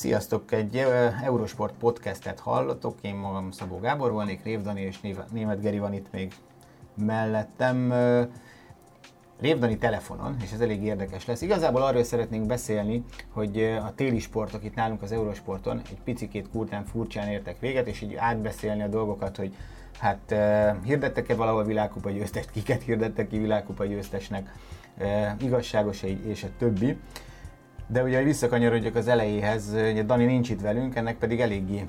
Sziasztok! Egy Eurosport podcastet hallotok, én magam Szabó Gábor volnék, Rév Dani és Német Geri van itt még mellettem. Rév Dani telefonon, és ez elég érdekes lesz. Igazából arról szeretnénk beszélni, hogy a téli sportok itt nálunk az Eurosporton egy picikét kurtán furcsán értek véget, és így átbeszélni a dolgokat, hogy hát hirdettek-e valahol világkupa győztest, kiket hirdettek ki világkupa győztesnek, igazságos és a többi. De ugye, hogy visszakanyarodjak az elejéhez, ugye Dani nincs itt velünk, ennek pedig eléggé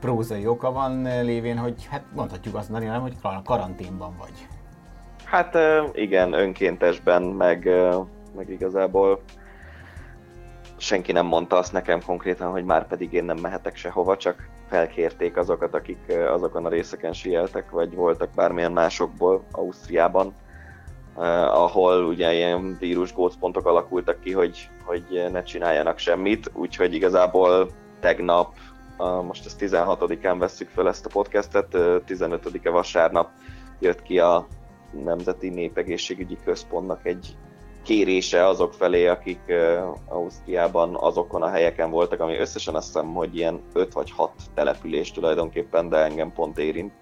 prózai oka van lévén, hogy hát mondhatjuk azt Dani, nem, hogy karanténban vagy. Hát igen, önkéntesben, meg, meg igazából senki nem mondta azt nekem konkrétan, hogy már pedig én nem mehetek sehova, csak felkérték azokat, akik azokon a részeken sieltek, vagy voltak bármilyen másokból Ausztriában, eh, ahol ugye ilyen vírus gócpontok alakultak ki, hogy, hogy ne csináljanak semmit, úgyhogy igazából tegnap, most ezt 16-án vesszük fel ezt a podcastet, 15-e vasárnap jött ki a Nemzeti Népegészségügyi Központnak egy kérése azok felé, akik uh, Ausztriában azokon a helyeken voltak, ami összesen azt hiszem, hogy ilyen 5 vagy 6 település tulajdonképpen, de engem pont érint,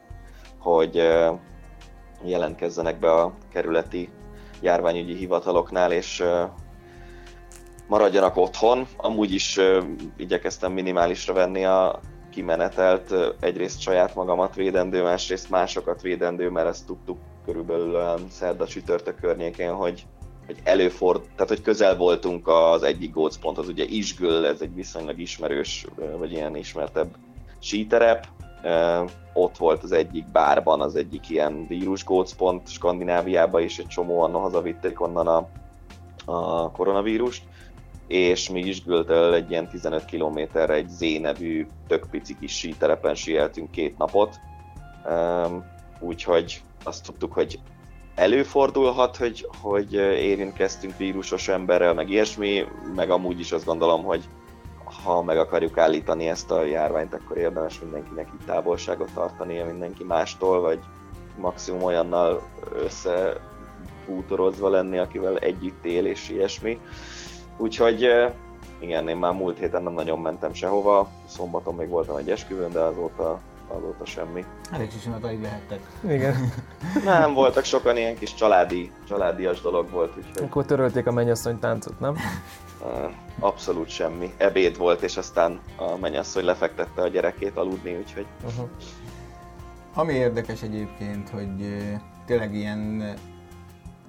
hogy uh, jelentkezzenek be a kerületi járványügyi hivataloknál, és maradjanak otthon. Amúgy is igyekeztem minimálisra venni a kimenetelt, egyrészt saját magamat védendő, másrészt másokat védendő, mert ezt tudtuk körülbelül szerda csütörtök környékén, hogy hogy előford, tehát hogy közel voltunk az egyik gócponthoz, ugye Isgöl, ez egy viszonylag ismerős, vagy ilyen ismertebb síterep, ott volt az egyik bárban az egyik ilyen vírus gócpont Skandináviába, és egy csomóan hazavitték onnan a, a koronavírust, és mi Isgöltől egy ilyen 15 kilométerre egy Z nevű tök pici kis síterepen sieltünk két napot, úgyhogy azt tudtuk, hogy előfordulhat, hogy, hogy érintkeztünk vírusos emberrel, meg ilyesmi, meg amúgy is azt gondolom, hogy ha meg akarjuk állítani ezt a járványt, akkor érdemes mindenkinek itt távolságot tartania mindenki mástól, vagy maximum olyannal összebútorozva lenni, akivel együtt él és ilyesmi. Úgyhogy igen, én már múlt héten nem nagyon mentem sehova, szombaton még voltam egy esküvőn, de azóta azóta semmi. Elég sisimát alig lehettek. Igen. nem, voltak sokan ilyen kis családi, családias dolog volt. Úgyhogy... Akkor törölték a mennyasszony táncot, nem? Abszolút semmi. Ebéd volt, és aztán a mennyasszony lefektette a gyerekét aludni, úgyhogy... Uh-huh. Ami érdekes egyébként, hogy tényleg ilyen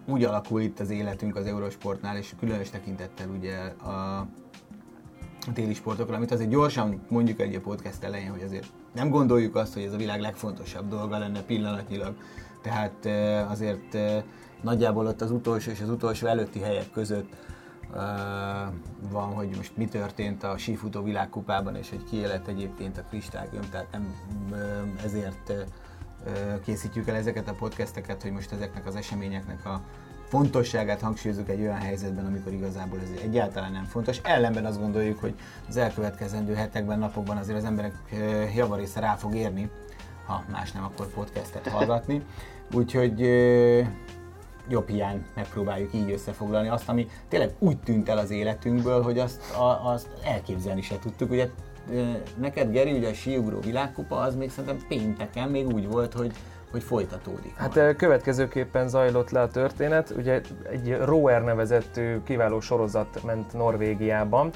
úgy alakul itt az életünk az Eurosportnál, és különös tekintettel ugye a téli sportokra, amit azért gyorsan mondjuk egy podcast elején, hogy azért nem gondoljuk azt, hogy ez a világ legfontosabb dolga lenne pillanatnyilag. Tehát azért nagyjából ott az utolsó és az utolsó előtti helyek között van, hogy most mi történt a sífutó világkupában, és hogy ki lett egyébként a kristálygömb, tehát nem ezért készítjük el ezeket a podcasteket, hogy most ezeknek az eseményeknek a fontosságát hangsúlyozunk egy olyan helyzetben, amikor igazából ez egyáltalán nem fontos. Ellenben azt gondoljuk, hogy az elkövetkezendő hetekben, napokban azért az emberek javarésze rá fog érni, ha más nem, akkor podcastet hallgatni. Úgyhogy jobb hiány megpróbáljuk így összefoglalni azt, ami tényleg úgy tűnt el az életünkből, hogy azt, a, azt elképzelni se tudtuk. Ugye neked Geri, ugye a síugró világkupa, az még szerintem pénteken még úgy volt, hogy hogy folytatódik. Hát majd. következőképpen zajlott le a történet. Ugye egy Rower nevezettű kiváló sorozat ment Norvégiában,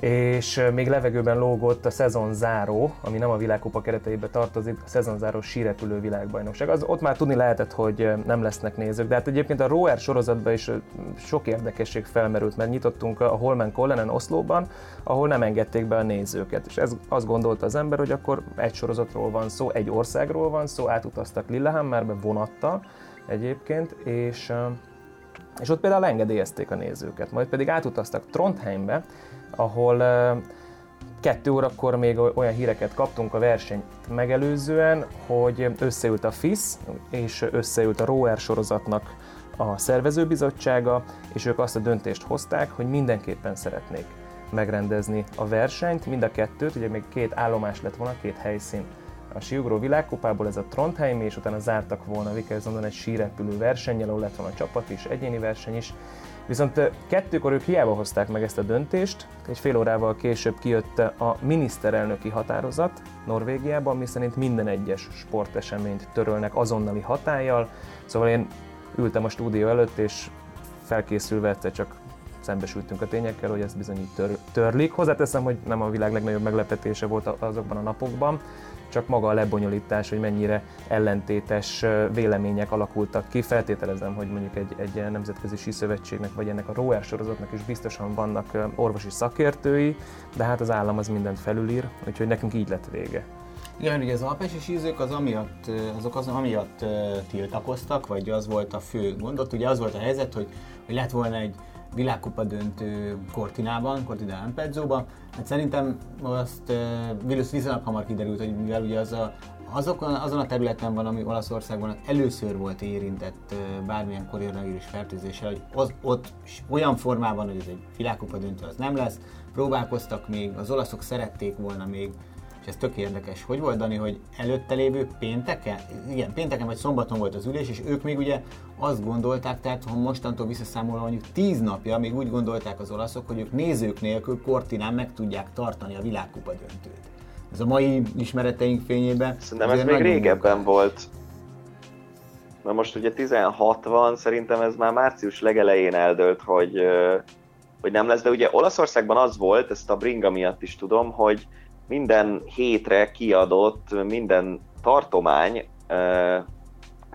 és még levegőben lógott a szezonzáró, ami nem a világkupa kereteibe tartozik, a szezonzáró sírepülő világbajnokság. Az, ott már tudni lehetett, hogy nem lesznek nézők, de hát egyébként a Rower sorozatban is sok érdekesség felmerült, mert nyitottunk a Holmen Kollenen Oszlóban, ahol nem engedték be a nézőket, és ez azt gondolta az ember, hogy akkor egy sorozatról van szó, egy országról van szó, átutaztak Lillehammerbe vonattal egyébként, és és ott például engedélyezték a nézőket, majd pedig átutaztak Trondheimbe, ahol kettő órakor még olyan híreket kaptunk a versenyt megelőzően, hogy összeült a FIS és összeült a Rower sorozatnak a szervezőbizottsága, és ők azt a döntést hozták, hogy mindenképpen szeretnék megrendezni a versenyt, mind a kettőt, ugye még két állomás lett volna, két helyszín. A síugró világkupából, ez a Trondheim, és utána zártak volna Vickersondon egy sírepülő versennyel, ahol lett volna a csapat is, egyéni verseny is, Viszont kettőkor ők hiába hozták meg ezt a döntést, egy fél órával később kijött a miniszterelnöki határozat Norvégiában, ami szerint minden egyes sporteseményt törölnek azonnali hatállyal. Szóval én ültem a stúdió előtt, és felkészülve egyszer csak szembesültünk a tényekkel, hogy ezt bizony tör, törlik. Hozzáteszem, hogy nem a világ legnagyobb meglepetése volt azokban a napokban, csak maga a lebonyolítás, hogy mennyire ellentétes vélemények alakultak ki. Feltételezem, hogy mondjuk egy, egy nemzetközi síszövetségnek, vagy ennek a Rower sorozatnak is biztosan vannak orvosi szakértői, de hát az állam az mindent felülír, úgyhogy nekünk így lett vége. Igen, ugye az alpesi sízők az amiatt, azok az amiatt tiltakoztak, vagy az volt a fő gondot, ugye az volt a helyzet, hogy, hogy lett volna egy világkupa döntő Cortinában, Cortina Ampedzóban. Hát szerintem azt uh, viszonylag hamar kiderült, hogy mivel ugye az a, azokon, azon a területen van, ami Olaszországban először volt érintett bármilyen koronavírus fertőzéssel, hogy az, ott olyan formában, hogy ez egy világkupa döntő, az nem lesz. Próbálkoztak még, az olaszok szerették volna még és ez tök érdekes. Hogy volt, Dani, hogy előtte lévő pénteken, igen, pénteken vagy szombaton volt az ülés, és ők még ugye azt gondolták, tehát ha mostantól visszaszámolva mondjuk tíz napja, még úgy gondolták az olaszok, hogy ők nézők nélkül Kortinán meg tudják tartani a világkupa döntőt. Ez a mai ismereteink fényében. Szerintem ez még régebben munka. volt. Na most ugye 16 van, szerintem ez már március legelején eldőlt, hogy, hogy nem lesz, de ugye Olaszországban az volt, ezt a bringa miatt is tudom, hogy minden hétre kiadott minden tartomány,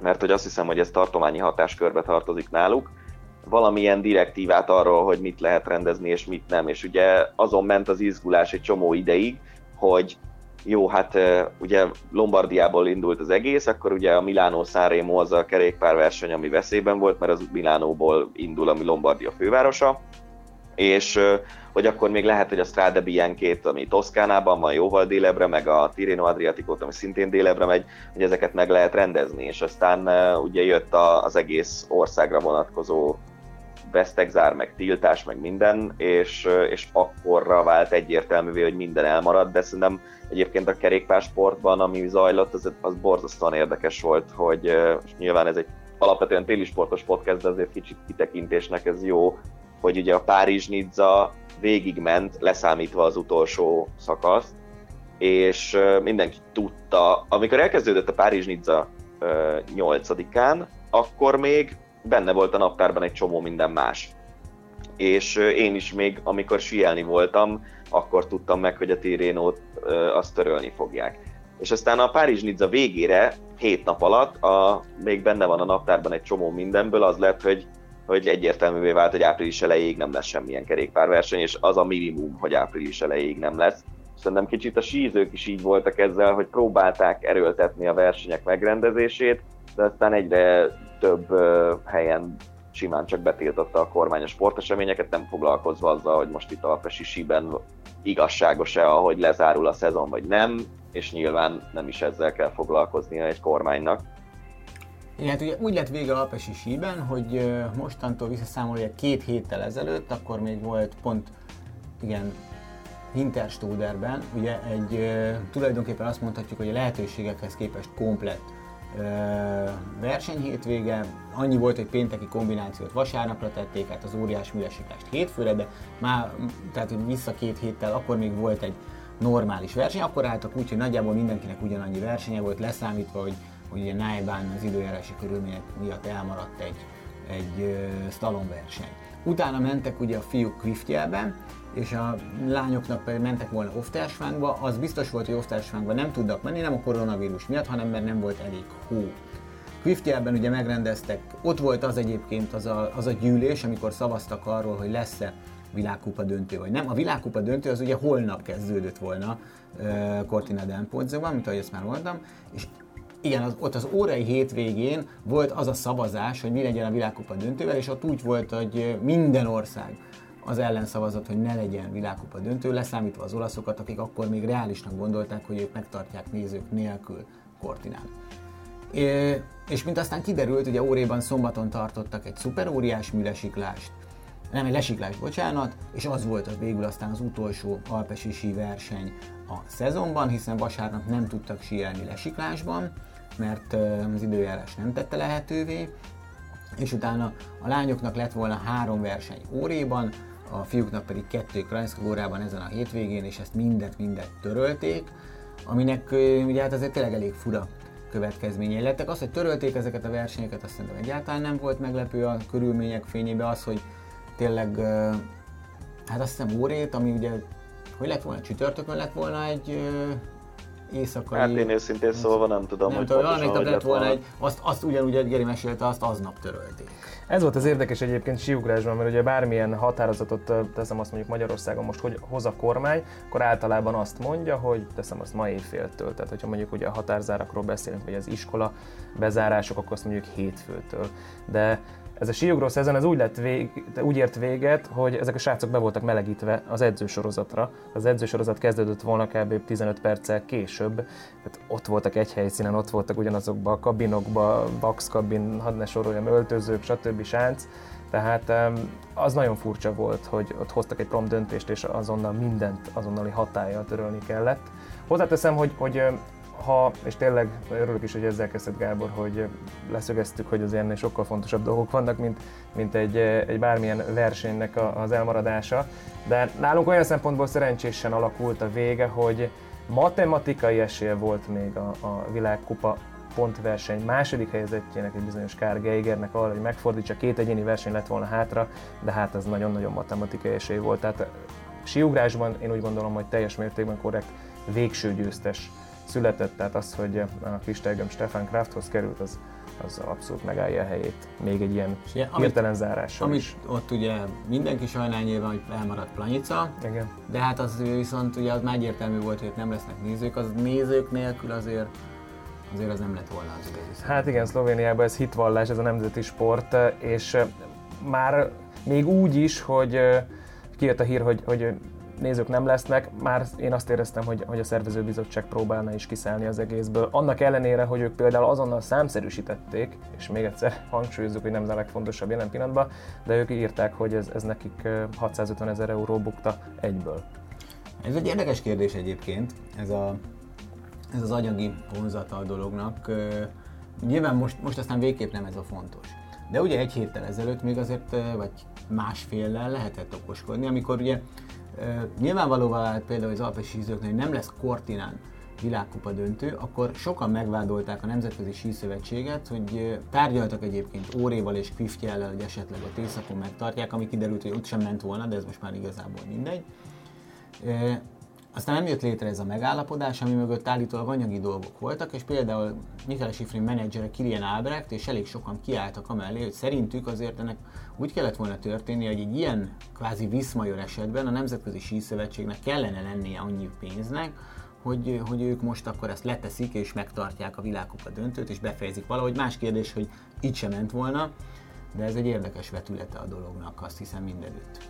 mert hogy azt hiszem, hogy ez tartományi hatáskörbe tartozik náluk, valamilyen direktívát arról, hogy mit lehet rendezni és mit nem. És ugye azon ment az izgulás egy csomó ideig, hogy jó, hát ugye Lombardiából indult az egész, akkor ugye a Milánó Sanremo az a kerékpárverseny, ami veszélyben volt, mert az Milánóból indul, ami Lombardia fővárosa, és hogy akkor még lehet, hogy a Strade Bianchét, ami Toszkánában van, jóval délebre, meg a Tirreno Adriaticot, ami szintén délebre megy, hogy ezeket meg lehet rendezni, és aztán ugye jött az egész országra vonatkozó vesztegzár, meg tiltás, meg minden, és, és akkorra vált egyértelművé, hogy minden elmarad, de szerintem egyébként a kerékpársportban, ami zajlott, az, az borzasztóan érdekes volt, hogy nyilván ez egy alapvetően téli sportos podcast, de azért kicsit kitekintésnek ez jó, hogy ugye a Párizs-Nizza végigment, leszámítva az utolsó szakaszt, és mindenki tudta, amikor elkezdődött a Párizs-Nizza 8-án, akkor még benne volt a naptárban egy csomó minden más. És én is még, amikor sielni voltam, akkor tudtam meg, hogy a Tirénót azt törölni fogják. És aztán a Párizs-Nizza végére, hét nap alatt, a, még benne van a naptárban egy csomó mindenből, az lett, hogy hogy egyértelművé vált, hogy április elejéig nem lesz semmilyen kerékpárverseny, és az a minimum, hogy április elejéig nem lesz. Szerintem kicsit a sízők is így voltak ezzel, hogy próbálták erőltetni a versenyek megrendezését, de aztán egyre több helyen simán csak betiltotta a kormány a sporteseményeket, nem foglalkozva azzal, hogy most itt a síben igazságos-e, ahogy lezárul a szezon, vagy nem, és nyilván nem is ezzel kell foglalkoznia egy kormánynak. Igen, hát ugye úgy lett vége Alpesi síben, hogy mostantól visszaszámolja két héttel ezelőtt, akkor még volt pont, igen, Hinterstuderben, ugye egy tulajdonképpen azt mondhatjuk, hogy a lehetőségekhez képest komplett versenyhétvége. Annyi volt, hogy pénteki kombinációt vasárnapra tették, hát az óriás művesiklást hétfőre, de már, tehát hogy vissza két héttel, akkor még volt egy normális verseny, akkor álltak úgy, hogy nagyjából mindenkinek ugyanannyi versenye volt, leszámítva, hogy hogy ugye Nájbán az időjárási körülmények miatt elmaradt egy, egy slalom verseny. Utána mentek ugye a fiúk Kviftjelben, és a lányoknak pedig mentek volna Oftersvángba, az biztos volt, hogy Oftersvángba nem tudnak menni, nem a koronavírus miatt, hanem mert nem volt elég hó. Kviftjelben ugye megrendeztek, ott volt az egyébként az a, az a gyűlés, amikor szavaztak arról, hogy lesz-e világkupa döntő vagy nem. A világkupa döntő az ugye holnap kezdődött volna uh, Cortina d'Ampozzoban, mint ahogy ezt már mondtam, és igen, az, ott az órai hétvégén volt az a szavazás, hogy mi legyen a világkupa döntővel, és ott úgy volt, hogy minden ország az ellen szavazott, hogy ne legyen világkupa döntő, leszámítva az olaszokat, akik akkor még reálisnak gondolták, hogy ők megtartják nézők nélkül Kortinát. É, és mint aztán kiderült, ugye óréban szombaton tartottak egy szuperóriás műlesiklást, nem egy lesiklás, bocsánat, és az volt az végül aztán az utolsó alpesi verseny a szezonban, hiszen vasárnap nem tudtak síelni lesiklásban, mert az időjárás nem tette lehetővé, és utána a lányoknak lett volna három verseny óréban, a fiúknak pedig kettő Krajnszka órában ezen a hétvégén, és ezt mindet, mindet törölték, aminek ugye hát azért tényleg elég fura következményei lettek. Az, hogy törölték ezeket a versenyeket, azt szerintem egyáltalán nem volt meglepő a körülmények fényében. Az, hogy tényleg, hát azt hiszem órét, ami ugye, hogy lett volna, csütörtökön lett volna egy éjszakai... Hát én őszintén szólva nem tudom, nem hogy tudom, valamelyik nap lett volna egy, azt, azt ugyanúgy, hogy Geri mesélte, azt aznap törölték. Ez volt az érdekes egyébként siugrásban, mert ugye bármilyen határozatot teszem azt mondjuk Magyarországon most, hogy hoz a kormány, akkor általában azt mondja, hogy teszem azt ma éjféltől. Tehát, hogyha mondjuk ugye a határzárakról beszélünk, vagy az iskola bezárások, akkor azt mondjuk hétfőtől. De ez a síugró szezon ez úgy, lett vég, úgy ért véget, hogy ezek a srácok be voltak melegítve az edzősorozatra. Az edzősorozat kezdődött volna kb. 15 perccel később. Tehát ott voltak egy helyszínen, ott voltak ugyanazokban a kabinokba, box kabin, hadd ne soroljam, öltözők, stb. sánc. Tehát az nagyon furcsa volt, hogy ott hoztak egy prom döntést, és azonnal mindent azonnali hatállyal törölni kellett. Hozzáteszem, hogy, hogy ha, és tényleg örülök is, hogy ezzel kezdett Gábor, hogy leszögeztük, hogy az ennél sokkal fontosabb dolgok vannak, mint, mint egy, egy bármilyen versenynek a, az elmaradása. De nálunk olyan szempontból szerencsésen alakult a vége, hogy matematikai esélye volt még a, a világkupa pontverseny második helyezettjének, egy bizonyos Kár Geigernek arra, hogy megfordítsa, két egyéni verseny lett volna hátra, de hát ez nagyon-nagyon matematikai esély volt. Tehát siugrásban én úgy gondolom, hogy teljes mértékben korrekt végső győztes született, tehát az, hogy a Kristelgöm Stefan Krafthoz került, az, az abszolút megállja a helyét még egy ilyen ja, hirtelen zárással Amit is. ott ugye mindenki sajnál nyilván, hogy elmaradt Planica, Igen. de hát az viszont ugye az már egyértelmű volt, hogy nem lesznek nézők, az nézők nélkül azért azért az nem lett volna az igazi. Hát igen, Szlovéniában ez hitvallás, ez a nemzeti sport, és már még úgy is, hogy kijött a hír, hogy, hogy nézők nem lesznek, már én azt éreztem, hogy, hogy a szervezőbizottság próbálna is kiszállni az egészből. Annak ellenére, hogy ők például azonnal számszerűsítették, és még egyszer hangsúlyozzuk, hogy nem ez a legfontosabb jelen pillanatban, de ők írták, hogy ez, ez nekik 650 ezer euró bukta egyből. Ez egy érdekes kérdés egyébként, ez, a, ez az anyagi vonzata a dolognak. Nyilván most, most aztán végképp nem ez a fontos. De ugye egy héttel ezelőtt még azért, vagy másféllel lehetett okoskodni, amikor ugye nyilvánvalóvá vált például az alpesi sízőknél, hogy nem lesz Kortinán világkupa döntő, akkor sokan megvádolták a Nemzetközi Síszövetséget, hogy tárgyaltak egyébként Óréval és Kviftjellel, hogy esetleg a Tészakon megtartják, ami kiderült, hogy ott sem ment volna, de ez most már igazából mindegy. Aztán nem jött létre ez a megállapodás, ami mögött állítólag anyagi dolgok voltak, és például Michael Schifrin menedzsere Kilian Albrecht, és elég sokan kiálltak amellé, hogy szerintük azért ennek úgy kellett volna történni, hogy egy ilyen kvázi viszmajor esetben a Nemzetközi Síszövetségnek kellene lennie annyi pénznek, hogy, hogy ők most akkor ezt leteszik és megtartják a világkupa döntőt és befejezik valahogy. Más kérdés, hogy így sem ment volna, de ez egy érdekes vetülete a dolognak, azt hiszem mindenütt.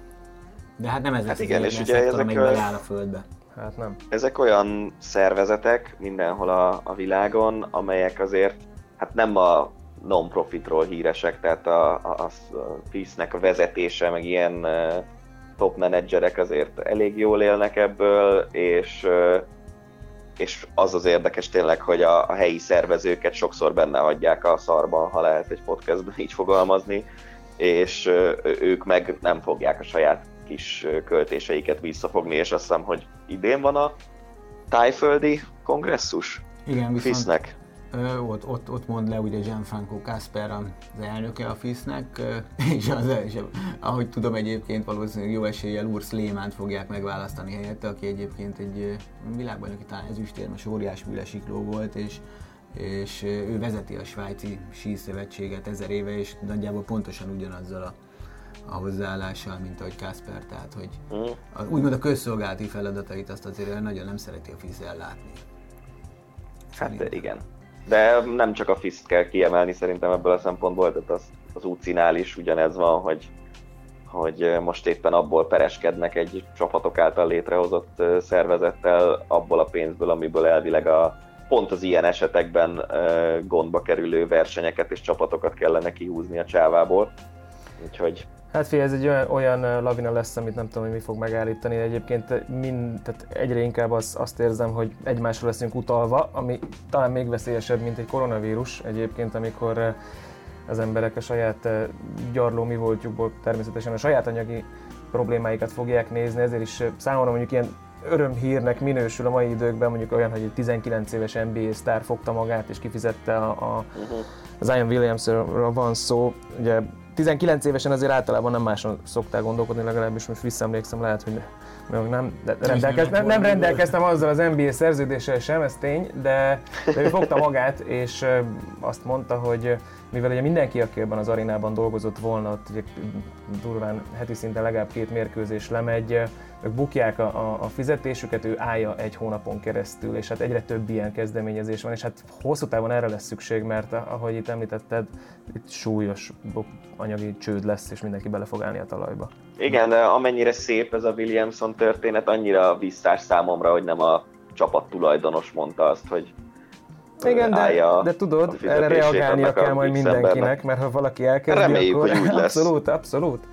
De hát nem ez hát lesz igen, az és ugye ezek a... a földbe. Hát nem. Ezek olyan szervezetek mindenhol a, a világon, amelyek azért hát nem a non-profitról híresek, tehát a, a, a FIS-nek a vezetése, meg ilyen top menedzserek azért elég jól élnek ebből, és, és az az érdekes tényleg, hogy a, a helyi szervezőket sokszor benne hagyják a szarban, ha lehet egy podcastben így fogalmazni, és ők meg nem fogják a saját kis költéseiket visszafogni, és azt hiszem, hogy idén van a tájföldi kongresszus Igen, viszont, FIS-nek. Ö, ott, ott, ott mond le ugye Gianfranco Casper az elnöke a FIS-nek, és, az, és ahogy tudom egyébként valószínűleg jó eséllyel Urs Lémánt fogják megválasztani helyette, aki egyébként egy világbajnoki talán ezüstérmes óriás műlesikló volt, és és ő vezeti a svájci síszövetséget ezer éve, és nagyjából pontosan ugyanazzal a a hozzáállással, mint ahogy Kasper, tehát hogy mm. a, úgymond a közszolgálati feladatait azt azért nagyon nem szereti a FIS ellátni. Hát igen. De nem csak a FIS-t kell kiemelni szerintem ebből a szempontból, tehát az, az UCI-nál is ugyanez van, hogy hogy most éppen abból pereskednek egy csapatok által létrehozott szervezettel, abból a pénzből, amiből elvileg a, pont az ilyen esetekben gondba kerülő versenyeket és csapatokat kellene kihúzni a csávából. Úgyhogy Hát figyelj, ez egy olyan, olyan lavina lesz, amit nem tudom, hogy mi fog megállítani. Egyébként mind, tehát egyre inkább az, azt érzem, hogy egymásra leszünk utalva, ami talán még veszélyesebb, mint egy koronavírus egyébként, amikor az emberek a saját gyarló mi voltjukból természetesen a saját anyagi problémáikat fogják nézni, ezért is számomra mondjuk ilyen örömhírnek minősül a mai időkben, mondjuk olyan, hogy egy 19 éves NBA sztár fogta magát és kifizette a, a uh-huh. Zion Williamsről van szó. Ugye 19 évesen azért általában nem máson szoktál gondolkodni, legalábbis most visszaemlékszem, lehet, hogy nem, nem, de rendelkez, nem, nem rendelkeztem azzal az NBA szerződéssel sem, ez tény, de, de ő fogta magát, és azt mondta, hogy mivel ugye mindenki, aki ebben az arénában dolgozott volna, ott ugye durván heti szinten legalább két mérkőzés lemegy, ők bukják a, a, a fizetésüket, ő állja egy hónapon keresztül, és hát egyre több ilyen kezdeményezés van, és hát hosszú távon erre lesz szükség, mert ahogy itt említetted, itt súlyos anyagi csőd lesz, és mindenki bele fog állni a talajba. Igen, de amennyire szép ez a Williamson történet, annyira visszás számomra, hogy nem a csapat tulajdonos mondta azt, hogy igen, de, de tudod, erre reagálnia kell majd mindenkinek, embernek. mert ha valaki elkezdi, Reméljük, akkor hogy úgy lesz. abszolút, abszolút.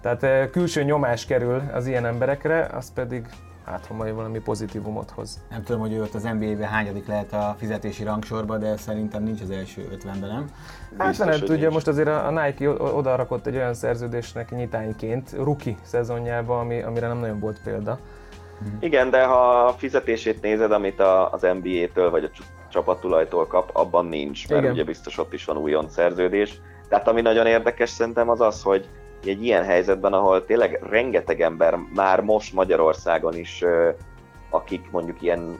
Tehát külső nyomás kerül az ilyen emberekre, az pedig hát ha majd valami pozitívumot hoz. Nem tudom, hogy ő ott az NBA-ben hányadik lehet a fizetési rangsorba, de szerintem nincs az első ötvenben, nem? Hát Biztos, nem tudja, most azért a Nike oda rakott egy olyan szerződésnek nyitányként, rookie szezonjába, ami, amire nem nagyon volt példa. Mhm. Igen, de ha a fizetését nézed, amit a, az NBA-től vagy a csapattulajtól kap, abban nincs, mert Igen. ugye biztos ott is van újon szerződés. Tehát ami nagyon érdekes szerintem az az, hogy egy ilyen helyzetben, ahol tényleg rengeteg ember már most Magyarországon is, akik mondjuk ilyen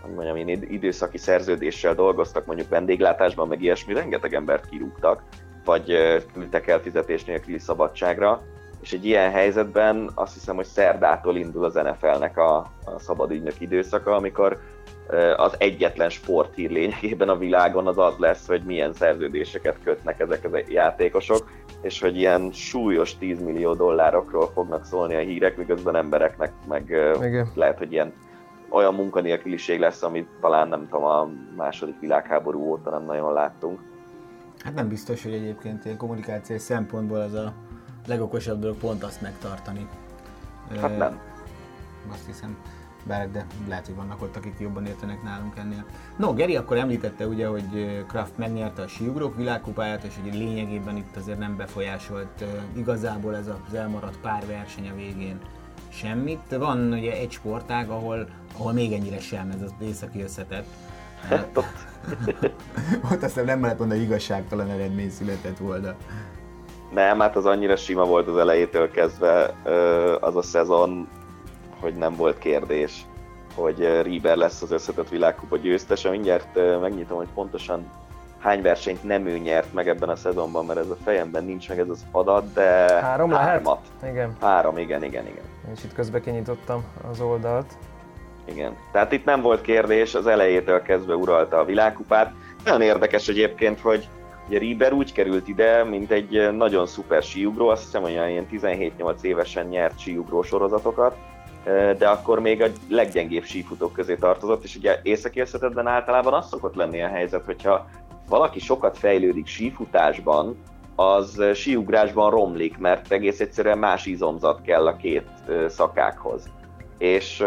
hogy mondjam, én időszaki szerződéssel dolgoztak, mondjuk vendéglátásban, meg ilyesmi, rengeteg embert kirúgtak, vagy küldtek el fizetés nélküli szabadságra, és egy ilyen helyzetben azt hiszem, hogy szerdától indul az NFL-nek a, a szabadügynök időszaka, amikor az egyetlen sporthír lényegében a világon az az lesz, hogy milyen szerződéseket kötnek ezek a játékosok, és hogy ilyen súlyos 10 millió dollárokról fognak szólni a hírek, miközben embereknek meg Igen. lehet, hogy ilyen olyan munkanélküliség lesz, amit talán nem tudom, a második világháború óta nem nagyon láttunk. Hát nem biztos, hogy egyébként ilyen kommunikációs szempontból az a legokosabb dolog pont azt megtartani. Hát nem. Azt hiszem bár de lehet, hogy vannak ott, akik jobban értenek nálunk ennél. No, Geri akkor említette ugye, hogy Kraft megnyerte a síugrók világkupáját, és hogy lényegében itt azért nem befolyásolt igazából ez az elmaradt pár verseny a végén semmit. Van ugye egy sportág, ahol, ahol még ennyire sem ez az északi összetett. Hát, ott aztán nem lehet mondani, igazságtalan eredmény született volna. Nem, hát az annyira sima volt az elejétől kezdve az a szezon, hogy nem volt kérdés, hogy Rieber lesz az összetett világkupa győztese. Mindjárt megnyitom, hogy pontosan hány versenyt nem ő nyert meg ebben a szezonban, mert ez a fejemben nincs meg ez az adat, de Három hármat. Lehet? Igen. Három, igen, igen, igen. Én is itt közbe kinyitottam az oldalt. Igen. Tehát itt nem volt kérdés, az elejétől kezdve uralta a világkupát. Nagyon érdekes egyébként, hogy ugye Rieber úgy került ide, mint egy nagyon szuper síugró, azt hiszem, hogy ilyen 17-8 évesen nyert síugró sorozatokat, de akkor még a leggyengébb sífutók közé tartozott, és ugye északi általában az szokott lenni a helyzet, hogyha valaki sokat fejlődik sífutásban, az síugrásban romlik, mert egész egyszerűen más izomzat kell a két szakákhoz. És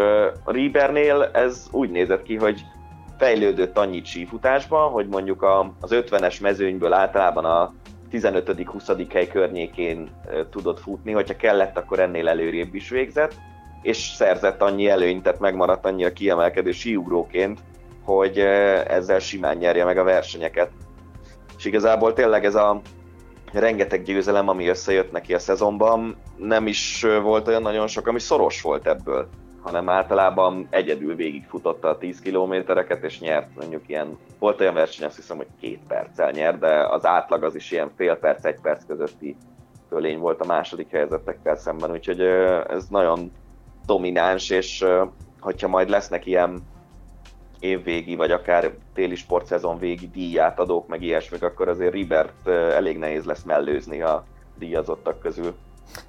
a Riebernél ez úgy nézett ki, hogy fejlődött annyit sífutásban, hogy mondjuk az 50-es mezőnyből általában a 15.-20. hely környékén tudott futni, hogyha kellett, akkor ennél előrébb is végzett, és szerzett annyi előnyt, tehát megmaradt annyi a kiemelkedő síugróként, hogy ezzel simán nyerje meg a versenyeket. És igazából tényleg ez a rengeteg győzelem, ami összejött neki a szezonban, nem is volt olyan nagyon sok, ami szoros volt ebből, hanem általában egyedül végigfutotta a 10 kilométereket, és nyert mondjuk ilyen, volt olyan verseny, azt hiszem, hogy két perccel nyert, de az átlag az is ilyen fél perc, egy perc közötti fölény volt a második helyzetekkel szemben, úgyhogy ez nagyon domináns, és hogyha majd lesznek ilyen évvégi, vagy akár téli sportszezon végi díjátadók, meg ilyesmik, akkor azért Ribert elég nehéz lesz mellőzni a díjazottak közül.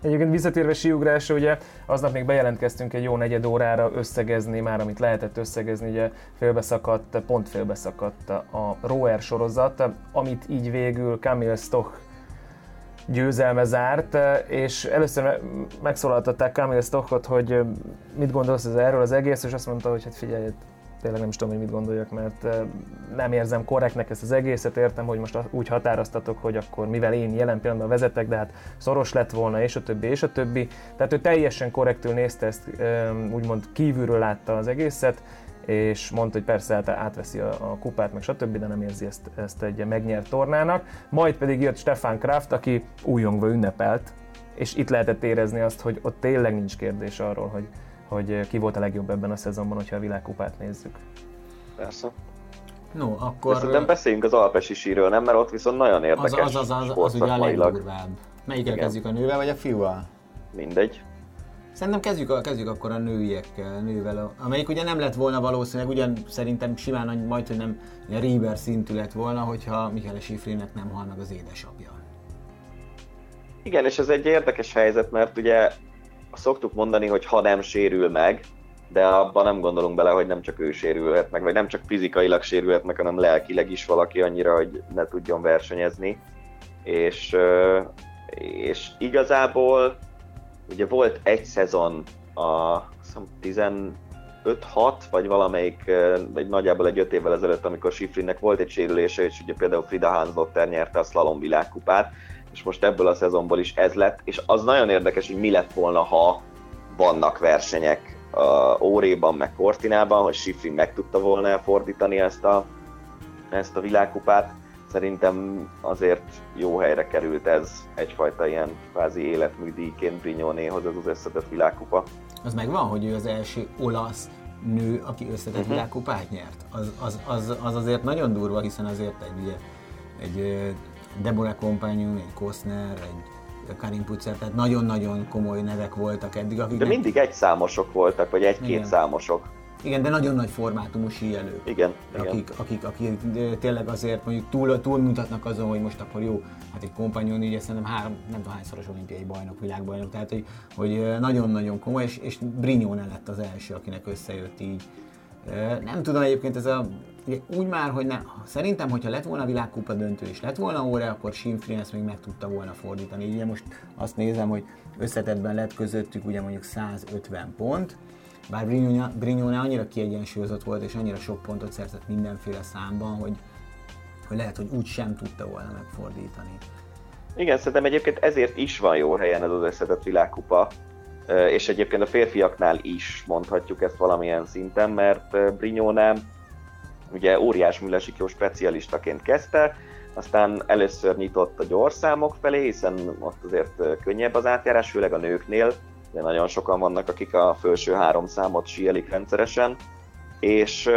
Egyébként visszatérve síugrásra, ugye aznap még bejelentkeztünk egy jó negyed órára összegezni már, amit lehetett összegezni, ugye félbeszakadt, pont félbeszakadt a Rower sorozat, amit így végül Camille Stoch győzelme zárt, és először megszólaltatták Kamil Stockot, hogy mit gondolsz ez erről az egész, és azt mondta, hogy hát figyelj, tényleg nem is tudom, hogy mit gondoljak, mert nem érzem korrektnek ezt az egészet, értem, hogy most úgy határoztatok, hogy akkor mivel én jelen pillanatban vezetek, de hát szoros lett volna, és a többi, és a többi. Tehát ő teljesen korrektül nézte ezt, úgymond kívülről látta az egészet, és mondta, hogy persze hát átveszi a, a kupát, meg stb., de nem érzi ezt, ezt egy megnyert tornának. Majd pedig jött Stefan Kraft, aki újongva ünnepelt, és itt lehetett érezni azt, hogy ott tényleg nincs kérdés arról, hogy, hogy ki volt a legjobb ebben a szezonban, hogyha a világkupát nézzük. Persze. No, akkor... Szerintem beszéljünk az alpesi síről, nem? Mert ott viszont nagyon érdekes Az, az, az, az, az ugye a legdurvább. Melyikkel kezdjük a nővel vagy a fiúval? Mindegy. Szerintem kezdjük, a, kezdjük akkor a nőiekkel, nővel, amelyik ugye nem lett volna valószínűleg, ugyan szerintem simán majd, hogy nem a Rieber szintű lett volna, hogyha Michael Schifrinnek nem hal meg az édesapja. Igen, és ez egy érdekes helyzet, mert ugye szoktuk mondani, hogy ha nem sérül meg, de abban nem gondolunk bele, hogy nem csak ő sérülhet meg, vagy nem csak fizikailag sérülhet meg, hanem lelkileg is valaki annyira, hogy ne tudjon versenyezni. És, és igazából ugye volt egy szezon a 15-6, vagy valamelyik, egy nagyjából egy 5 évvel ezelőtt, amikor Schifrinnek volt egy sérülése, és ugye például Frida Hansdotter nyerte a slalom világkupát, és most ebből a szezonból is ez lett, és az nagyon érdekes, hogy mi lett volna, ha vannak versenyek a Óréban, meg Cortinában, hogy Schifrin meg tudta volna elfordítani ezt a, ezt a világkupát. Szerintem azért jó helyre került ez egyfajta ilyen kvázi életműdíjként Brignonéhoz ez az összetett világkupa. Az megvan, hogy ő az első olasz nő, aki összetett uh-huh. világkupát nyert. Az, az, az, az, azért nagyon durva, hiszen azért egy, ugye, egy Deborah Companion, egy Kostner, egy Karin Putzer, tehát nagyon-nagyon komoly nevek voltak eddig. Akik de mindig egy számosok voltak, vagy egy-két számosok. Igen, de nagyon nagy formátumú síelők. Igen, akik, akik, akik, tényleg azért mondjuk túl, túlmutatnak azon, hogy most akkor jó, hát egy kompanyón ugye szerintem három, nem tudom hányszoros olimpiai bajnok, világbajnok, tehát hogy, hogy nagyon-nagyon komoly, és, és Brignone lett az első, akinek összejött így. Nem tudom egyébként ez a Ugye úgy már, hogy ne, szerintem, hogyha lett volna világkupa döntő és lett volna óra, akkor Simfrin ezt még meg tudta volna fordítani. Ugye most azt nézem, hogy összetetben lett közöttük ugye mondjuk 150 pont, bár Brignone annyira kiegyensúlyozott volt, és annyira sok pontot szerzett mindenféle számban, hogy, hogy lehet, hogy úgy sem tudta volna megfordítani. Igen, szerintem egyébként ezért is van jó helyen ez az összetett világkupa, és egyébként a férfiaknál is mondhatjuk ezt valamilyen szinten, mert Brignone ugye óriás jó specialistaként kezdte, aztán először nyitott a gyorszámok felé, hiszen ott azért könnyebb az átjárás, főleg a nőknél, de nagyon sokan vannak, akik a felső három számot sielik rendszeresen, és,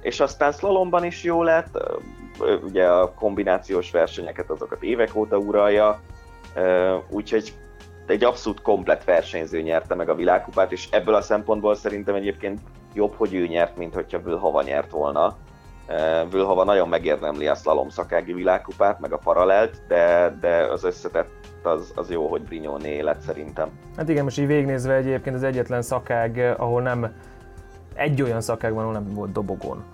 és aztán slalomban is jó lett, ugye a kombinációs versenyeket azokat évek óta uralja, úgyhogy egy abszolút komplet versenyző nyerte meg a világkupát, és ebből a szempontból szerintem egyébként jobb, hogy ő nyert, mint hogyha Vülhava nyert volna. Vülhava nagyon megérdemli a slalom szakági világkupát, meg a paralelt, de, de az összetett az, az jó, hogy Brignone lett szerintem. Hát igen, most így végignézve egyébként az egyetlen szakág, ahol nem egy olyan szakág van, ahol nem volt dobogon.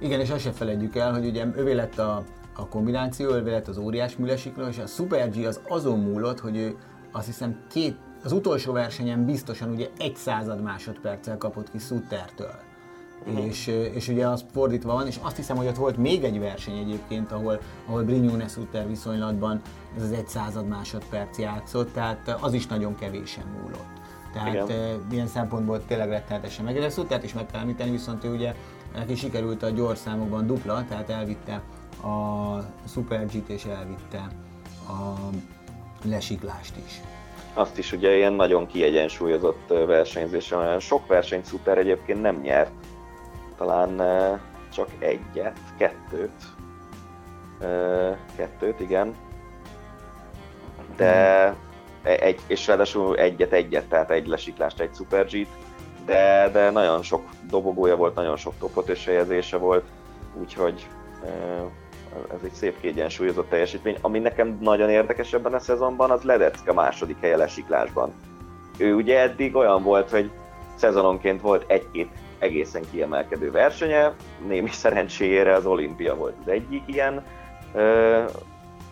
Igen, és azt se felejtjük el, hogy ugye övé lett a, a kombináció, övé lett az óriás műlesikló, és a Super G az azon múlott, hogy ő azt hiszem két, az utolsó versenyen biztosan ugye egy század másodperccel kapott ki Suttertől. Uh-huh. És, és ugye az fordítva van, és azt hiszem, hogy ott volt még egy verseny egyébként, ahol, ahol Brignone Sutter viszonylatban ez az egy század másodperc játszott, tehát az is nagyon kevésen múlott. Tehát Igen. ilyen szempontból tényleg rettenetesen meg. Suttert is meg kell említeni, viszont ő ugye neki sikerült a gyors számokban dupla, tehát elvitte a Super G-t és elvitte a lesiklást is. Azt is ugye ilyen nagyon kiegyensúlyozott versenyzés. Sok versenyt Sutter egyébként nem nyert, talán csak egyet, kettőt. Kettőt, igen. De e, egy, és ráadásul egyet-egyet, tehát egy lesiklást, egy Super G-t, de, de nagyon sok dobogója volt, nagyon sok topot helyezése volt, úgyhogy ez egy szép kiegyensúlyozott teljesítmény. Ami nekem nagyon érdekes ebben a szezonban, az Ledecka második helye lesiklásban. Ő ugye eddig olyan volt, hogy szezononként volt egy-két egészen kiemelkedő versenye, némi szerencséjére az olimpia volt az egyik ilyen,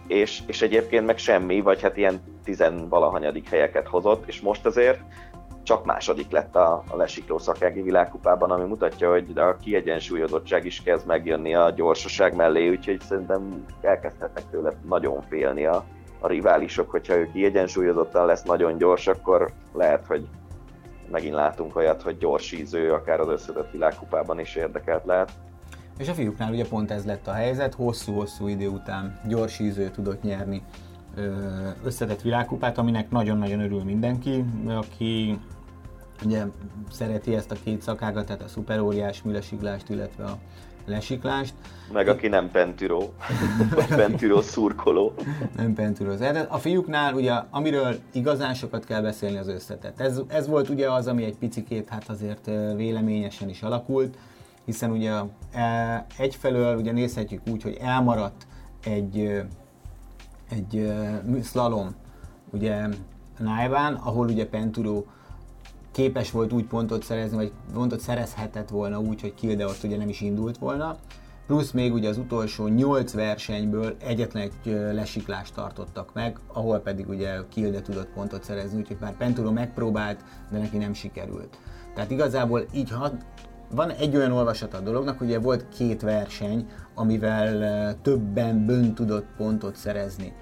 és, és egyébként meg semmi, vagy hát ilyen tizenvalahanyadik helyeket hozott, és most azért csak második lett a, a lesikló szakági világkupában, ami mutatja, hogy a kiegyensúlyozottság is kezd megjönni a gyorsaság mellé, úgyhogy szerintem elkezdhetnek tőle nagyon félni a, a riválisok, hogyha ő kiegyensúlyozottan lesz nagyon gyors, akkor lehet, hogy megint látunk olyat, hogy gyors íző, akár az összetett világkupában is érdekelt lehet. És a fiúknál ugye pont ez lett a helyzet, hosszú-hosszú idő után gyors íző tudott nyerni összetett világkupát, aminek nagyon-nagyon örül mindenki, aki ugye szereti ezt a két szakágat, tehát a szuperóriás műlesiglást, illetve a lesiklást. Meg aki nem pentüró, vagy pentüró szurkoló. Nem pentüró. A fiúknál ugye, amiről igazán sokat kell beszélni az összetett. Ez, ez volt ugye az, ami egy picikét hát azért véleményesen is alakult, hiszen ugye e, egyfelől ugye nézhetjük úgy, hogy elmaradt egy, egy slalom, ugye Nájván, ahol ugye Penturo képes volt úgy pontot szerezni, vagy pontot szerezhetett volna úgy, hogy Kilde ott ugye nem is indult volna. Plusz még ugye az utolsó 8 versenyből egyetlen egy lesiklást tartottak meg, ahol pedig ugye Kilde tudott pontot szerezni, úgyhogy már Penturo megpróbált, de neki nem sikerült. Tehát igazából így ha van egy olyan olvasat a dolognak, ugye volt két verseny, amivel többen bön tudott pontot szerezni.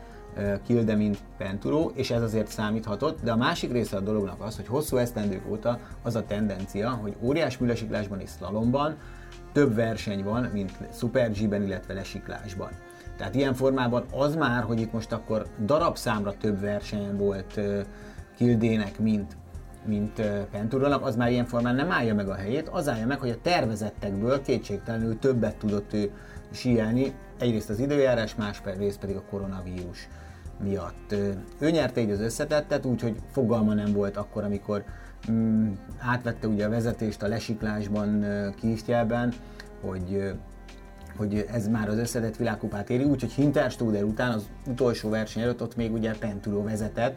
Kilde, mint Penturo, és ez azért számíthatott, de a másik része a dolognak az, hogy hosszú esztendők óta az a tendencia, hogy óriás műlesiklásban és slalomban több verseny van, mint Super G-ben, illetve lesiklásban. Tehát ilyen formában az már, hogy itt most akkor darabszámra több verseny volt Kildének, mint mint Penturónak, az már ilyen formán nem állja meg a helyét, az állja meg, hogy a tervezettekből kétségtelenül többet tudott ő síelni, egyrészt az időjárás, másrészt pedig a koronavírus miatt. Ő nyerte így az összetettet, úgyhogy fogalma nem volt akkor, amikor mm, átvette ugye a vezetést a lesiklásban Kistelben, hogy hogy ez már az összetett világkupát éri, úgyhogy Hinterstuder után az utolsó verseny előtt ott még ugye Penturo vezetett,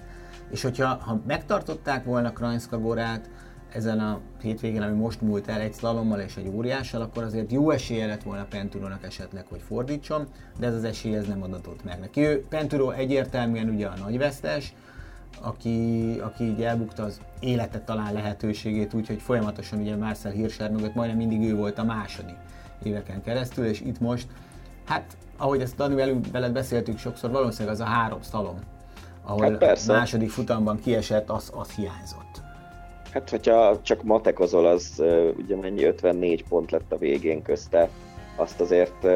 és hogyha ha megtartották volna Krajnszka Gorát, ezen a hétvégén, ami most múlt el egy szlalommal és egy óriással, akkor azért jó esélye lett volna Penturónak esetleg, hogy fordítson, de ez az esély ez nem adatott meg neki. Ő Penturó egyértelműen ugye a nagyvesztes, aki, aki így elbukta az életet talán lehetőségét, úgyhogy folyamatosan ugye Marcel Hirscher mögött majdnem mindig ő volt a második éveken keresztül, és itt most, hát ahogy ezt Dani velünk veled beszéltük sokszor, valószínűleg az a három szalom, ahol hát második futamban kiesett, az, az hiányzott. Hát, hogyha csak matekozol, az ugye mennyi 54 pont lett a végén közte, azt azért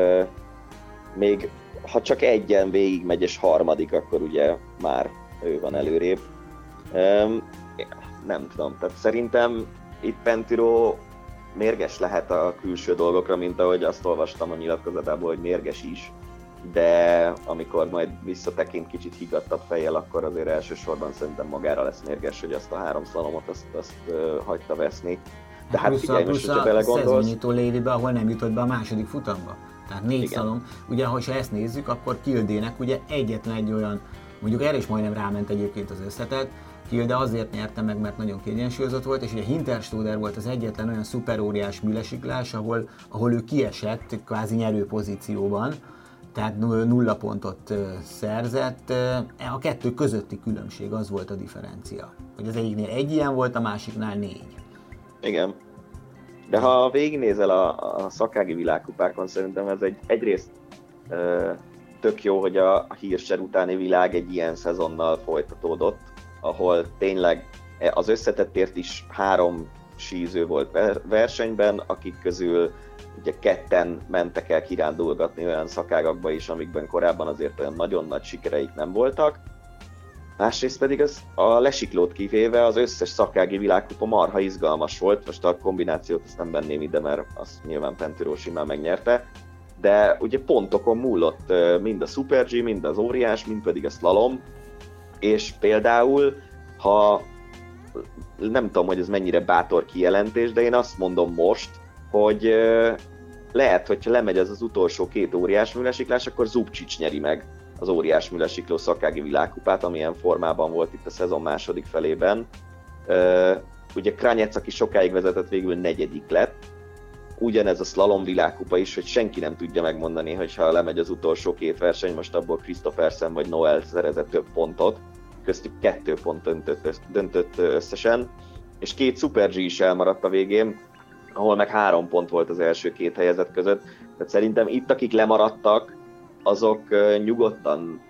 még ha csak egyen végigmegy és harmadik, akkor ugye már ő van előrébb. Nem tudom, tehát szerintem itt Pentiro mérges lehet a külső dolgokra, mint ahogy azt olvastam a nyilatkozatából, hogy mérges is de amikor majd visszatekint kicsit higgadtabb fejjel, akkor azért elsősorban szerintem magára lesz mérges, hogy azt a három szalomot azt, azt uh, hagyta veszni. De hát plusz figyelj, most, hogyha belegondolsz... szezonnyitó lévibe, ahol nem jutott be a második futamba. Tehát négy Igen. szalom. Ugye, ha ezt nézzük, akkor Kildének ugye egyetlen egy olyan, mondjuk erre is majdnem ráment egyébként az összetett, Kilde azért nyerte meg, mert nagyon kiegyensúlyozott volt, és ugye Hinterstuder volt az egyetlen olyan szuperóriás műlesiklás, ahol, ahol ő kiesett kvázi nyerő pozícióban, tehát nulla pontot szerzett. E, a kettő közötti különbség az volt a differencia. Hogy az egyiknél egy ilyen volt, a másiknál négy. Igen. De ha végignézel a, a szakági világkupákon, szerintem ez egy egyrészt ö, tök jó, hogy a, a hírser utáni világ egy ilyen szezonnal folytatódott, ahol tényleg e, az összetettért is három síző volt versenyben, akik közül ugye ketten mentek el kirándulgatni olyan szakágakba is, amikben korábban azért olyan nagyon nagy sikereik nem voltak. Másrészt pedig az, a lesiklót kivéve az összes szakági világkupa marha izgalmas volt, most a kombinációt azt nem benném ide, mert azt nyilván Pentiro simán megnyerte, de ugye pontokon múlott mind a Super G, mind az óriás, mind pedig a slalom, és például, ha nem tudom, hogy ez mennyire bátor kijelentés, de én azt mondom most, hogy lehet, hogyha lemegy az az utolsó két óriás műlesiklás, akkor Zubcsics nyeri meg az óriás műlesikló szakági világkupát, amilyen formában volt itt a szezon második felében. Ugye Kranyec, aki sokáig vezetett, végül negyedik lett. Ugyanez a slalom világkupa is, hogy senki nem tudja megmondani, hogy ha lemegy az utolsó két verseny, most abból Christophersen vagy Noel szerezett több pontot, köztük kettő pont döntött, döntött összesen és két Super G is elmaradt a végén, ahol meg három pont volt az első két helyezett között. Tehát szerintem itt, akik lemaradtak, azok nyugodtan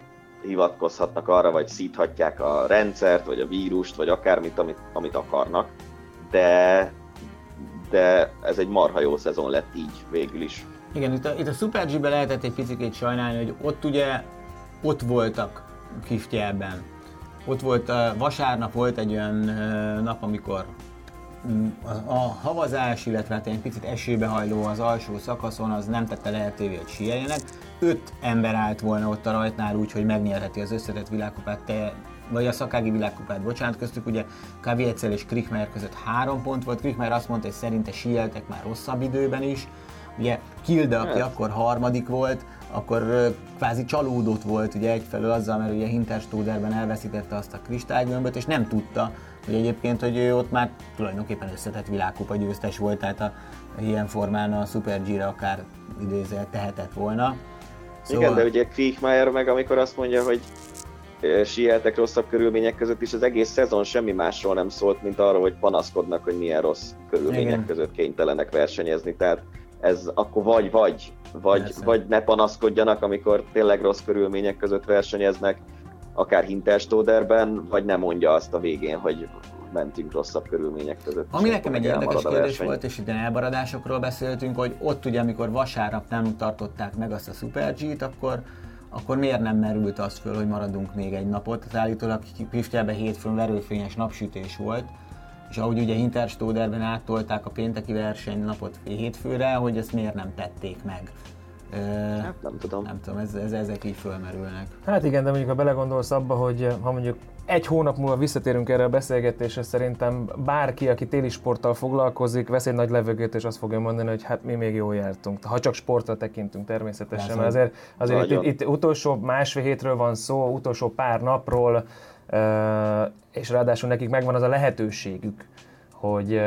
hivatkozhatnak arra, vagy szíthatják a rendszert, vagy a vírust, vagy akármit, amit, amit akarnak, de, de ez egy marha jó szezon lett így végül is. Igen, itt a, itt a Super G-be lehetett egy picit sajnálni, hogy ott ugye ott voltak Kiftjelben. Ott volt, vasárnap volt egy olyan nap, amikor a, a havazás, illetve hát egy picit esőbe hajló az alsó szakaszon, az nem tette lehetővé, hogy sieljenek. Öt ember állt volna ott a rajtnál úgy, hogy megnyerheti az összetett világkupát, te, vagy a szakági világkupát, bocsánat, köztük ugye Kaviecel és Krikmer között három pont volt. Krikmer azt mondta, hogy szerinte sieltek már rosszabb időben is. Ugye Kilde, aki hát. akkor harmadik volt, akkor kvázi csalódott volt ugye egyfelől azzal, mert ugye Hinterstuderben elveszítette azt a kristálygömböt, és nem tudta, hogy egyébként, hogy ő ott már tulajdonképpen összetett világkupa győztes volt, tehát a, ilyen formán a Super G-re akár idézel tehetett volna. Szóval... Igen, de ugye Kriechmeier meg amikor azt mondja, hogy sieltek rosszabb körülmények között is, az egész szezon semmi másról nem szólt, mint arról, hogy panaszkodnak, hogy milyen rossz körülmények Igen. között kénytelenek versenyezni. Tehát ez akkor vagy vagy, vagy, vagy ne panaszkodjanak, amikor tényleg rossz körülmények között versenyeznek, akár Hinterstoderben, vagy nem mondja azt a végén, hogy mentünk rosszabb körülmények között. Ami nekem egy érdekes kérdés volt, és itt elmaradásokról beszéltünk, hogy ott ugye, amikor vasárnap nem tartották meg azt a Super G-t, akkor akkor miért nem merült az föl, hogy maradunk még egy napot? Tehát állítólag Piftjelben hétfőn verőfényes napsütés volt, és ahogy ugye Hinterstoderben áttolták a pénteki versenynapot hétfőre, hogy ezt miért nem tették meg. Hát nem tudom. Nem tudom, ez, ez, ezek így fölmerülnek. Hát igen, de mondjuk ha belegondolsz abba, hogy ha mondjuk egy hónap múlva visszatérünk erre a beszélgetésre, szerintem bárki, aki téli sporttal foglalkozik, vesz egy nagy levegőt, és azt fogja mondani, hogy hát mi még jól jártunk. Ha csak sportra tekintünk természetesen, mert azért, azért itt, itt, utolsó másfél hétről van szó, utolsó pár napról, és ráadásul nekik megvan az a lehetőségük, hogy,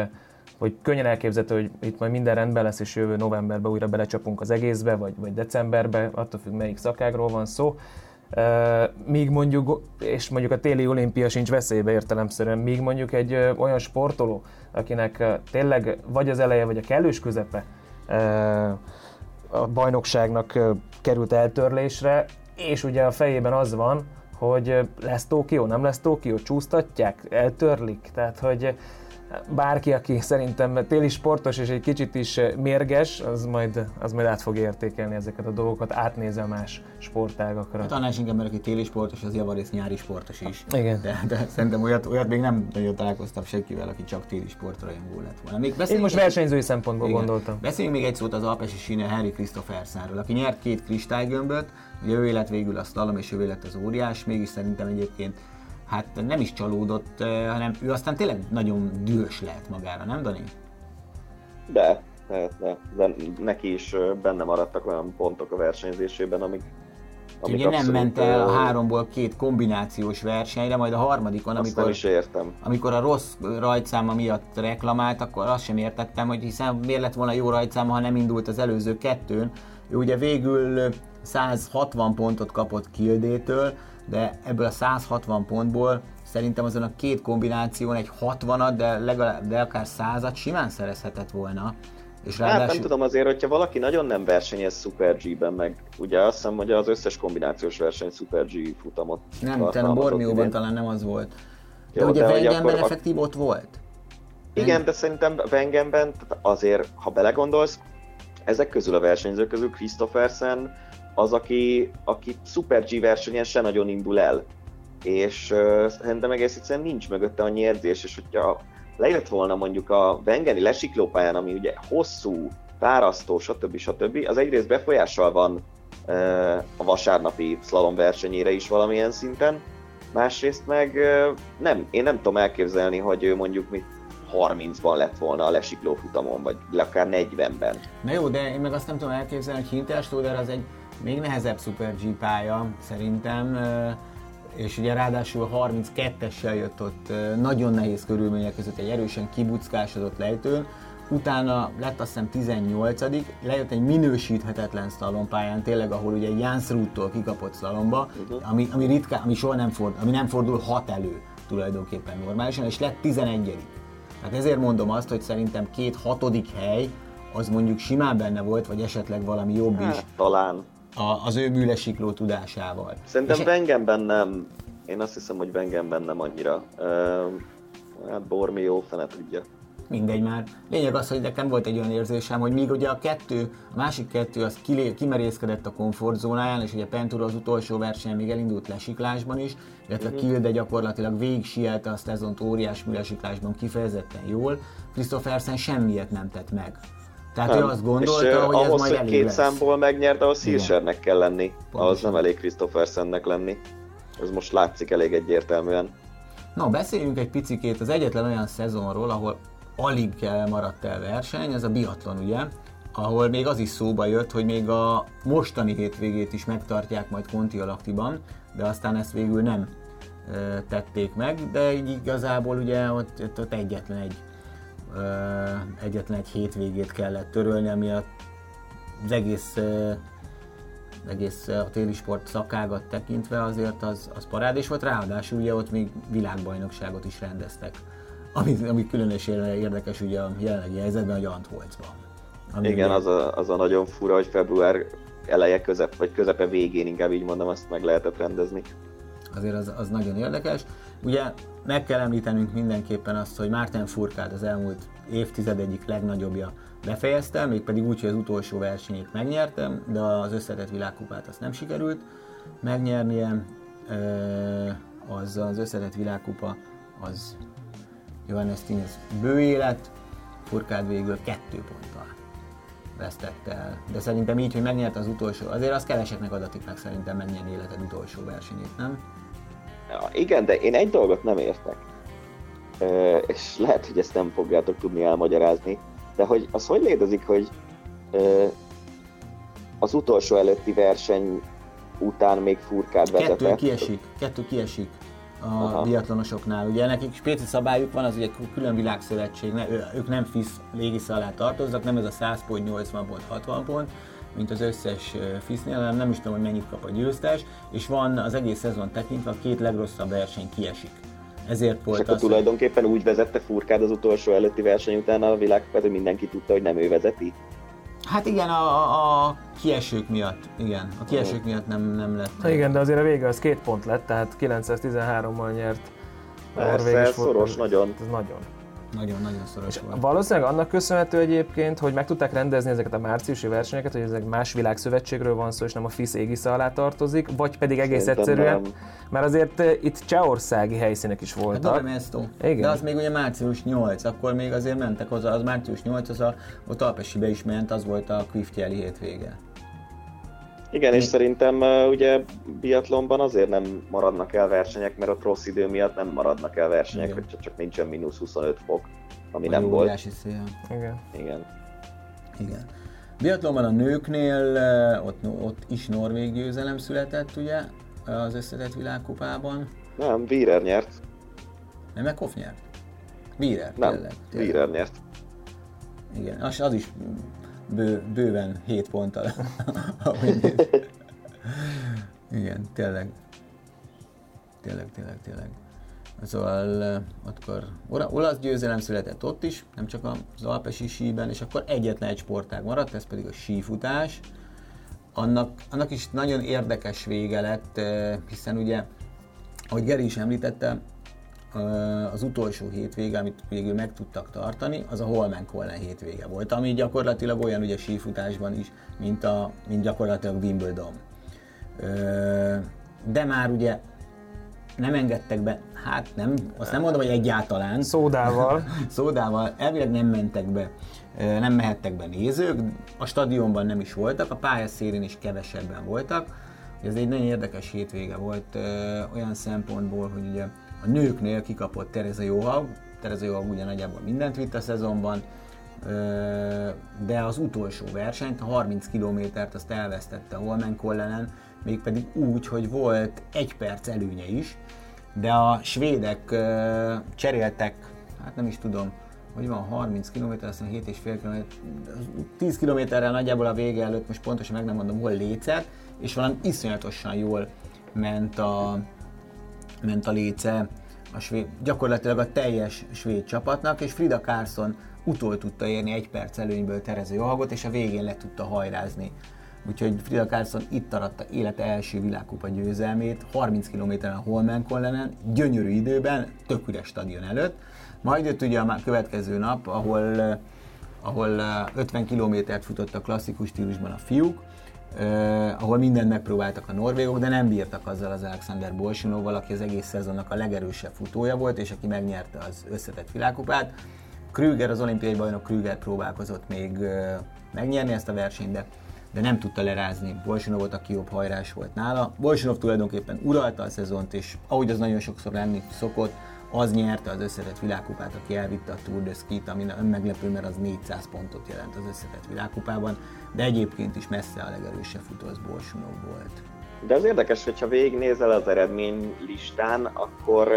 hogy könnyen elképzelhető, hogy itt majd minden rendben lesz, és jövő novemberben újra belecsapunk az egészbe, vagy, vagy decemberbe, attól függ, melyik szakágról van szó. míg mondjuk, és mondjuk a téli olimpia sincs veszélybe értelemszerűen, míg mondjuk egy olyan sportoló, akinek tényleg vagy az eleje, vagy a kellős közepe a bajnokságnak került eltörlésre, és ugye a fejében az van, hogy lesz Tokió, nem lesz Tokió, csúsztatják, eltörlik, tehát hogy bárki, aki szerintem téli sportos és egy kicsit is mérges, az majd, az majd át fog értékelni ezeket a dolgokat, átnézze más sportágakra. Hát annál is inkább, mert aki téli sportos, az javarész nyári sportos is. Igen. De, de szerintem olyat, olyat még nem nagyon találkoztam senkivel, aki csak téli sportra jó lett volna. Még Én most versenyzői szempontból igen. gondoltam. Beszéljünk még egy szót az Alpesi Sine Harry Christophersenről, aki nyert két kristálygömböt, ugye ő élet végül a slalom és ő lett az óriás, mégis szerintem egyébként hát nem is csalódott, hanem ő aztán tényleg nagyon dühös lehet magára, nem Dani? De, de, de, de neki is benne maradtak olyan pontok a versenyzésében, amik amik Ugye nem ment el a háromból két kombinációs versenyre, majd a harmadikon, amikor, is értem. amikor a rossz rajtszáma miatt reklamált, akkor azt sem értettem, hogy hiszen miért lett volna jó rajtszáma, ha nem indult az előző kettőn. Ő ugye végül 160 pontot kapott Kildétől, de ebből a 160 pontból szerintem azon a két kombináción egy 60-at, de, legalább, de akár 100-at simán szerezhetett volna. És ráadásul... Hát nem tudom azért, hogyha valaki nagyon nem versenyez Super G-ben, meg ugye azt hiszem, hogy az összes kombinációs verseny Super G futamot Nem, talán a Bormióban talán nem az volt. De Jó, ugye de Wengenben effektív ott volt? Igen, de szerintem Wengenben azért, ha belegondolsz, ezek közül a versenyzők közül Christophersen az, aki, aki Super G versenyen se nagyon indul el. És uh, szerintem egész egyszerűen nincs mögötte annyi érzés, és hogyha lejött volna mondjuk a Vengeni lesiklópályán, ami ugye hosszú, párasztó, stb. stb., az egyrészt befolyással van uh, a vasárnapi slalom versenyére is valamilyen szinten, másrészt meg uh, nem, én nem tudom elképzelni, hogy ő mondjuk mit 30-ban lett volna a lesikló futamon, vagy akár 40-ben. Na jó, de én meg azt nem tudom elképzelni, hogy Hinterstuder az egy még nehezebb Super G pálya szerintem, és ugye ráadásul 32-essel jött ott nagyon nehéz körülmények között egy erősen kibuckásodott lejtőn, utána lett azt hiszem 18 lejött egy minősíthetetlen szalompályán, tényleg, ahol ugye Jans Ruttól kikapott szalomba, uh-huh. ami, ami ritkán, ami soha nem fordul, ami nem fordul hat elő tulajdonképpen normálisan, és lett 11 Hát ezért mondom azt, hogy szerintem két hatodik hely, az mondjuk simán benne volt, vagy esetleg valami jobb is. Hát, talán. A, az ő műlesikló tudásával. Szerintem És Wengenben nem. Én azt hiszem, hogy Wengenben nem annyira. Uh, hát Bormió fene tudja mindegy már. Lényeg az, hogy nekem volt egy olyan érzésem, hogy míg ugye a kettő, a másik kettő az kilé, kimerészkedett a komfortzónáján, és ugye Pentura az utolsó verseny még elindult lesiklásban is, illetve uh-huh. Kilde gyakorlatilag végig sielte a szezont óriás műlesiklásban kifejezetten jól, Christophersen semmiet nem tett meg. Tehát nem. ő azt gondolta, és, hogy ahhoz, ez majd hogy két lesz. számból megnyert, ahhoz Hirschernek kell lenni, Pontosan. ahhoz nem elég Christophersennek lenni. Ez most látszik elég egyértelműen. Na, beszéljünk egy picikét az egyetlen olyan szezonról, ahol alig maradt el verseny, ez a biatlon ugye, ahol még az is szóba jött, hogy még a mostani hétvégét is megtartják majd Kontiolaktiban, de aztán ezt végül nem tették meg, de így igazából ugye ott, ott, ott egyetlen egy egyetlen egy hétvégét kellett törölni, ami a, az egész egész a téli sport szakágat tekintve azért az, az parádés volt, ráadásul ugye ott még világbajnokságot is rendeztek ami, ami különösen érdekes ugye a jelenlegi helyzetben, hogy Antholzban. Ami Igen, ugye... az, a, az a nagyon fura, hogy február eleje közep, vagy közepe végén inkább így mondom, azt meg lehetett rendezni. Azért az, az nagyon érdekes. Ugye meg kell említenünk mindenképpen azt, hogy Márten Furkád az elmúlt évtized egyik legnagyobbja befejezte, mégpedig úgy, hogy az utolsó versenyét megnyertem, de az összetett világkupát azt nem sikerült megnyernie. Az az összetett világkupa az Johannes Tines bő élet, Furkád végül kettő ponttal vesztette el. De szerintem így, hogy megnyert az utolsó, azért az keveseknek adatik meg szerintem megnyerni életed utolsó versenyét, nem? Ja, igen, de én egy dolgot nem értek. Ö, és lehet, hogy ezt nem fogjátok tudni elmagyarázni, de hogy az hogy létezik, hogy ö, az utolsó előtti verseny után még furkád vezetett? Kettő kiesik, kettő kiesik a Aha. biatlonosoknál. Ugye nekik spéci szabályuk van, az ugye külön világszövetség, ne, ők nem FIS légisz alá tartoznak, nem ez a 100 pont, 80 pont, 60 pont, mint az összes FIS-nél, hanem nem is tudom, hogy mennyit kap a győztes, és van az egész szezon tekintve a két legrosszabb verseny kiesik. Ezért volt és akkor az, tulajdonképpen úgy vezette Furkád az utolsó előtti verseny után a világkupát, hogy mindenki tudta, hogy nem ő vezeti? Hát igen, a, a kiesők miatt, igen. A kiesők oh. miatt nem, nem lett. Ha igen, de azért a vége az két pont lett, tehát 913-mal nyert. Persze, ez szoros, nagyon. Ez nagyon. Nagyon-nagyon szoros és volt. Valószínűleg annak köszönhető egyébként, hogy meg tudták rendezni ezeket a márciusi versenyeket, hogy ezek más világszövetségről van szó, és nem a FIS égisze alá tartozik, vagy pedig egész Szerintem egyszerűen, nem. mert azért eh, itt csehországi helyszínek is voltak. Hát Igen. De az még ugye március 8, akkor még azért mentek hozzá, az március 8, az a, ott Alpesibe is ment, az volt a Quiftjeli hétvége. Igen, és szerintem uh, ugye biatlonban azért nem maradnak el versenyek, mert a rossz idő miatt nem maradnak el versenyek, Igen. hogy csak, nincsen mínusz 25 fok, ami nem volt. Szél. Igen. Igen. Igen. Biatlonban a nőknél ott, ott is norvég győzelem született, ugye, az összetett világkupában. Nem, Wierer nyert. Nem, meg Koff nyert? Wierer, Nem, tényleg, tényleg. Wierer nyert. Igen, az, az is bő, bőven 7 ponttal. Igen, tényleg. Tényleg, tényleg, tényleg. Szóval eh, akkor olasz győzelem született ott is, nem csak az alpesi síben, és akkor egyetlen egy sportág maradt, ez pedig a sífutás. Annak, annak is nagyon érdekes vége lett, hiszen ugye, ahogy Geri is említette, az utolsó hétvége, amit végül meg tudtak tartani, az a Holmenkollen hétvége volt, ami gyakorlatilag olyan ugye sífutásban is, mint, a, mint gyakorlatilag Wimbledon. De már ugye nem engedtek be, hát nem, azt nem mondom, hogy egyáltalán. Szódával. Szódával, elvileg nem mentek be, nem mehettek be nézők, a stadionban nem is voltak, a pályaszélén is kevesebben voltak. Ez egy nagyon érdekes hétvége volt olyan szempontból, hogy ugye a nőknél kikapott Tereza Johaug, Tereza Johaug ugye nagyjából mindent vitt a szezonban, de az utolsó versenyt, a 30 kilométert azt elvesztette Holmenkollenen, mégpedig úgy, hogy volt egy perc előnye is, de a svédek cseréltek, hát nem is tudom, hogy van 30 km, aztán 7,5 km, 10 kilométerrel nagyjából a vége előtt, most pontosan meg nem mondom, hol lécet, és valami iszonyatosan jól ment a, ment a léce a svéd, gyakorlatilag a teljes svéd csapatnak, és Frida Carlson utol tudta érni egy perc előnyből Terező Johagot, és a végén le tudta hajrázni. Úgyhogy Frida Carlson itt aratta élete első világkupa győzelmét, 30 km-en a Holmenkollenen, gyönyörű időben, tök üres stadion előtt. Majd jött ugye a következő nap, ahol, ahol 50 kilométert futott a klasszikus stílusban a fiúk, Uh, ahol mindent megpróbáltak a norvégok, de nem bírtak azzal az Alexander Bolsinovval, aki az egész szezonnak a legerősebb futója volt, és aki megnyerte az összetett világkupát. Krüger, az olimpiai bajnok Krüger próbálkozott még uh, megnyerni ezt a versenyt, de, de nem tudta lerázni. Bolsinovot, aki jobb hajrás volt nála. Bolsinov tulajdonképpen uralta a szezont, és ahogy az nagyon sokszor lenni szokott, az nyerte az összetett világkupát, aki elvitte a Tour de Ski-t, ami önmeglepő, mert az 400 pontot jelent az összetett világkupában, de egyébként is messze a legerősebb futó az Bolsunov volt. De az érdekes, hogyha végignézel az eredmény listán, akkor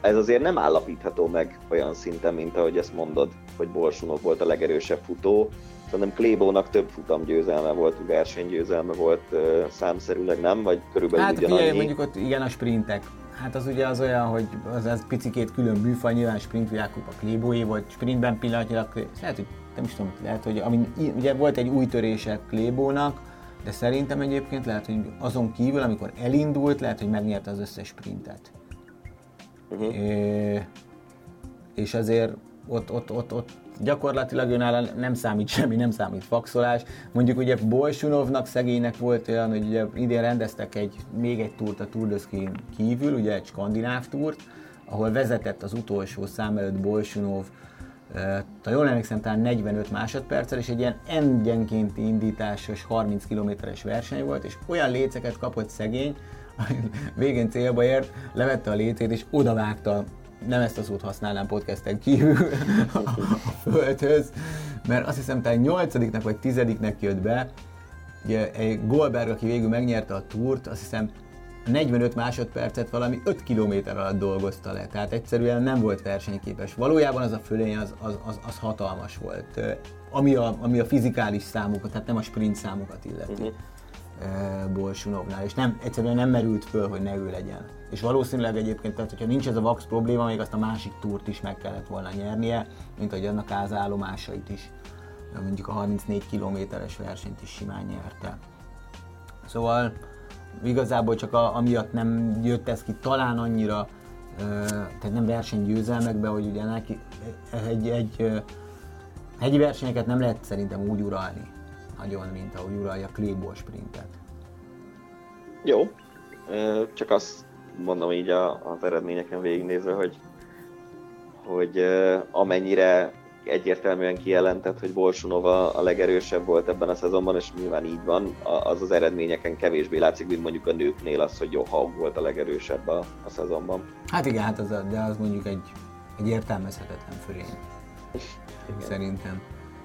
ez azért nem állapítható meg olyan szinten, mint ahogy ezt mondod, hogy Bolsunov volt a legerősebb futó. Szerintem Klébónak több futam győzelme volt, versenygyőzelme volt számszerűleg, nem? Vagy körülbelül hát, ugyanannyi? Hát mondjuk ott igen a sprintek, Hát az ugye az olyan, hogy az, az picikét külön műfaj, nyilván sprint világkupa Klébóé volt, sprintben pillanatnyilag, lehet, hogy nem is tudom, lehet, hogy ami, ugye volt egy új törése Klébónak, de szerintem egyébként lehet, hogy azon kívül, amikor elindult, lehet, hogy megnyerte az összes sprintet. Uh-huh. É, és azért ott, ott, ott, ott gyakorlatilag őnála nem számít semmi, nem számít faxolás. Mondjuk ugye Bolsunovnak szegénynek volt olyan, hogy ugye idén rendeztek egy, még egy túrt a Tour kívül, ugye egy skandináv túrt, ahol vezetett az utolsó szám előtt Bolsunov, ha jól emlékszem, talán 45 másodperccel, és egy ilyen engyenkénti indításos 30 kilométeres verseny volt, és olyan léceket kapott szegény, végén célba ért, levette a lécét, és odavágta nem ezt a szót használnám podcasten kívül a földhöz, mert azt hiszem, talán nyolcadiknak vagy tizediknek jött be, ugye egy Goldberg, aki végül megnyerte a túrt, azt hiszem 45 másodpercet valami 5 km alatt dolgozta le, tehát egyszerűen nem volt versenyképes. Valójában az a fölény az, az, az, az hatalmas volt, ami a, ami a fizikális számokat, tehát nem a sprint számokat illeti. Uh-huh. Bolsunovnál, és nem, egyszerűen nem merült föl, hogy ne ő legyen. És valószínűleg egyébként, tehát hogyha nincs ez a Vax probléma, még azt a másik túrt is meg kellett volna nyernie, mint hogy annak az állomásait is. Mondjuk a 34 kilométeres versenyt is simán nyerte. Szóval igazából csak a, amiatt nem jött ez ki talán annyira, tehát nem versenygyőzelmekbe, hogy ugye neki egy, egy, hegyi versenyeket nem lehet szerintem úgy uralni, nagyon, mint ahogy uralja Clayball sprintet. Jó, csak azt mondom így az eredményeken végignézve, hogy, hogy amennyire egyértelműen kijelentett, hogy Bolsunova a legerősebb volt ebben a szezonban, és nyilván így van, az az eredményeken kevésbé látszik, mint mondjuk a nőknél az, hogy Johaug volt a legerősebb a, a szezonban. Hát igen, hát az, de az mondjuk egy, egy értelmezhetetlen fölény. Szerintem.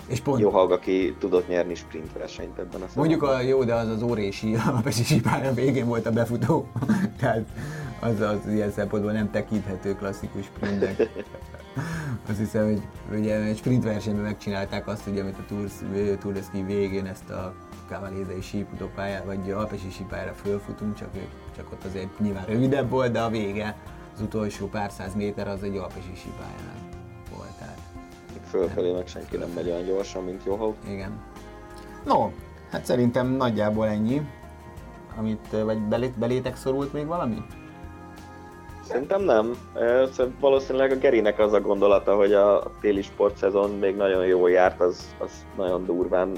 És pont... Jó hallg, aki tudott nyerni sprint versenyt ebben a Mondjuk a jó, de az az órési, a Pesisi pálya végén volt a befutó. Tehát az, az ilyen szempontból nem tekinthető klasszikus sprintnek. Azt hiszem, hogy ugye egy sprint versenyben megcsinálták azt, ugye, amit a Tour, Tour de Ski végén ezt a Cavalézei síputó pályára, vagy Alpesi sípályára fölfutunk, csak, csak ott azért nyilván rövidebb volt, de a vége, az utolsó pár száz méter az egy Alpesi sípályán fölfelé meg senki nem megy olyan gyorsan, mint Johaug. Igen. No, hát szerintem nagyjából ennyi. Amit, vagy belét, belétek szorult még valami? Szerintem nem. Valószínűleg a Gerinek az a gondolata, hogy a téli sportszezon még nagyon jól járt, az, az nagyon durván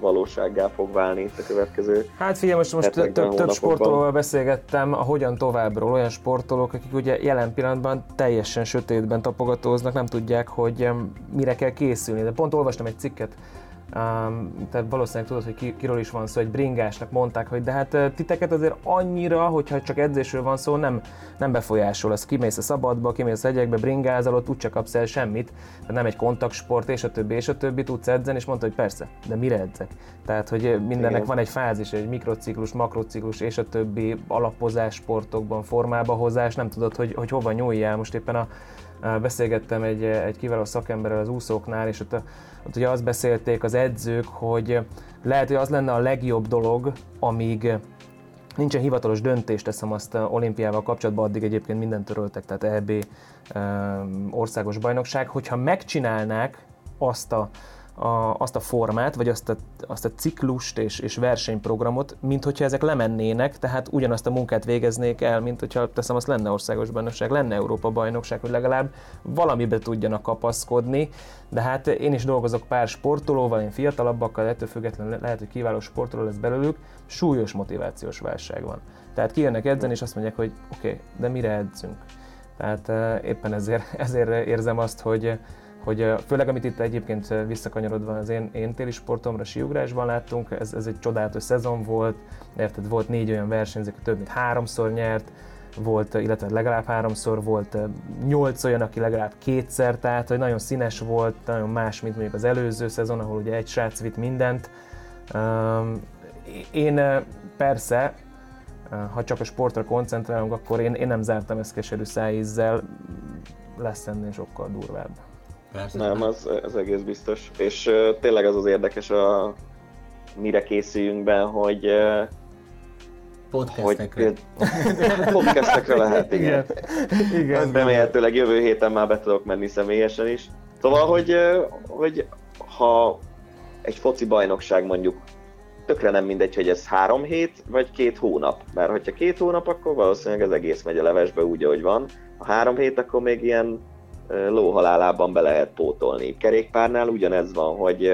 valósággá fog válni itt a következő Hát figyelj, most, most több, több sportolóval beszélgettem a hogyan továbbról, olyan sportolók, akik ugye jelen pillanatban teljesen sötétben tapogatóznak, nem tudják, hogy mire kell készülni. De pont olvastam egy cikket Um, tehát valószínűleg tudod, hogy ki, kiről is van szó, egy bringásnak mondták, hogy de hát titeket azért annyira, hogyha csak edzésről van szó, nem, nem befolyásol. Az kimész a szabadba, kimész a hegyekbe, bringázol, ott úgyse kapsz el semmit, tehát nem egy kontaktsport, és a többi, és a többi, tudsz edzeni, és mondta, hogy persze, de mire edzek? Tehát, hogy mindennek Igen. van egy fázis, egy mikrociklus, makrociklus, és a többi alapozás sportokban, formába hozás, nem tudod, hogy, hogy hova nyúljál. Most éppen a, beszélgettem egy, egy kiváló szakemberrel az úszóknál, és ott, ott ugye azt beszélték az edzők, hogy lehet, hogy az lenne a legjobb dolog, amíg Nincsen hivatalos döntés, teszem azt olimpiával kapcsolatban, addig egyébként mindent töröltek, tehát EB országos bajnokság. Hogyha megcsinálnák azt a a, azt a formát, vagy azt a, azt a ciklust és, és versenyprogramot, mint hogyha ezek lemennének, tehát ugyanazt a munkát végeznék el, mint hogyha teszem, azt lenne országos bajnokság, lenne Európa bajnokság, hogy legalább valamibe tudjanak kapaszkodni, de hát én is dolgozok pár sportolóval, én fiatalabbakkal, ettől függetlenül lehet, hogy kiváló sportoló lesz belőlük, súlyos motivációs válság van. Tehát kijönnek edzeni, és azt mondják, hogy oké, okay, de mire edzünk? Tehát uh, éppen ezért, ezért érzem azt, hogy hogy főleg amit itt egyébként visszakanyarodva az én, én téli sportomra, siugrásban láttunk, ez, ez egy csodálatos szezon volt, érted, volt négy olyan versenyző, aki több mint háromszor nyert, volt, illetve legalább háromszor volt nyolc olyan, aki legalább kétszer, tehát hogy nagyon színes volt, nagyon más, mint mondjuk az előző szezon, ahol ugye egy srác vitt mindent. Én persze, ha csak a sportra koncentrálunk, akkor én, én nem zártam ezt keserű szájízzel, lesz ennél sokkal durvább. Persze. Nem, az, az egész biztos. És uh, tényleg az az érdekes, a, mire készüljünk be, hogy uh, Podcastekre. Hogy, podcastekre lehet, igen. igen. igen. Remélhetőleg jövő héten már be tudok menni személyesen is. Szóval, hogy, hogy ha egy foci bajnokság mondjuk tökre nem mindegy, hogy ez három hét, vagy két hónap. Mert hogyha két hónap, akkor valószínűleg az egész megy a levesbe úgy, ahogy van. Ha három hét, akkor még ilyen lóhalálában be lehet pótolni. Kerékpárnál ugyanez van, hogy,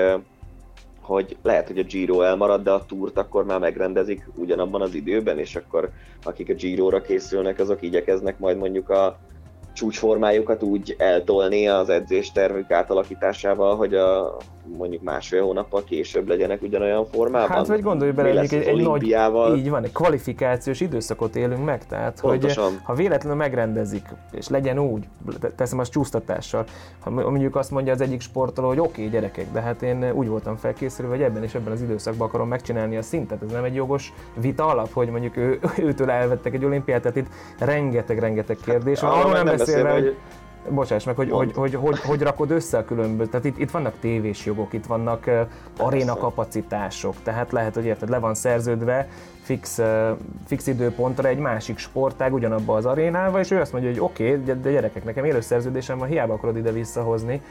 hogy lehet, hogy a Giro elmarad, de a túrt akkor már megrendezik ugyanabban az időben, és akkor akik a Giro-ra készülnek, azok igyekeznek majd mondjuk a csúcsformájukat úgy eltolni az edzéstervük átalakításával, hogy a mondjuk másfél hónappal később legyenek ugyanolyan formában? Hát vagy gondolj bele, hogy egy, egy nagy, így van, egy kvalifikációs időszakot élünk meg, tehát Pontosan. hogy ha véletlenül megrendezik, és legyen úgy, teszem azt csúsztatással, ha mondjuk azt mondja az egyik sportoló, hogy oké okay, gyerekek, de hát én úgy voltam felkészülve, hogy ebben és ebben az időszakban akarom megcsinálni a szintet, ez nem egy jogos vita alap, hogy mondjuk ő, őtől elvettek egy olimpiát, tehát itt rengeteg-rengeteg kérdés van. Hát, Arról nem, nem beszélve, hogy bocsáss meg, hogy hogy, hogy, hogy, hogy rakod össze a különböző, tehát itt, itt vannak tévés jogok, itt vannak uh, aréna kapacitások, tehát lehet, hogy érted, le van szerződve fix, uh, fix időpontra egy másik sportág ugyanabba az arénával, és ő azt mondja, hogy oké, okay, de, de gyerekek, nekem élő szerződésem van, hiába akarod ide visszahozni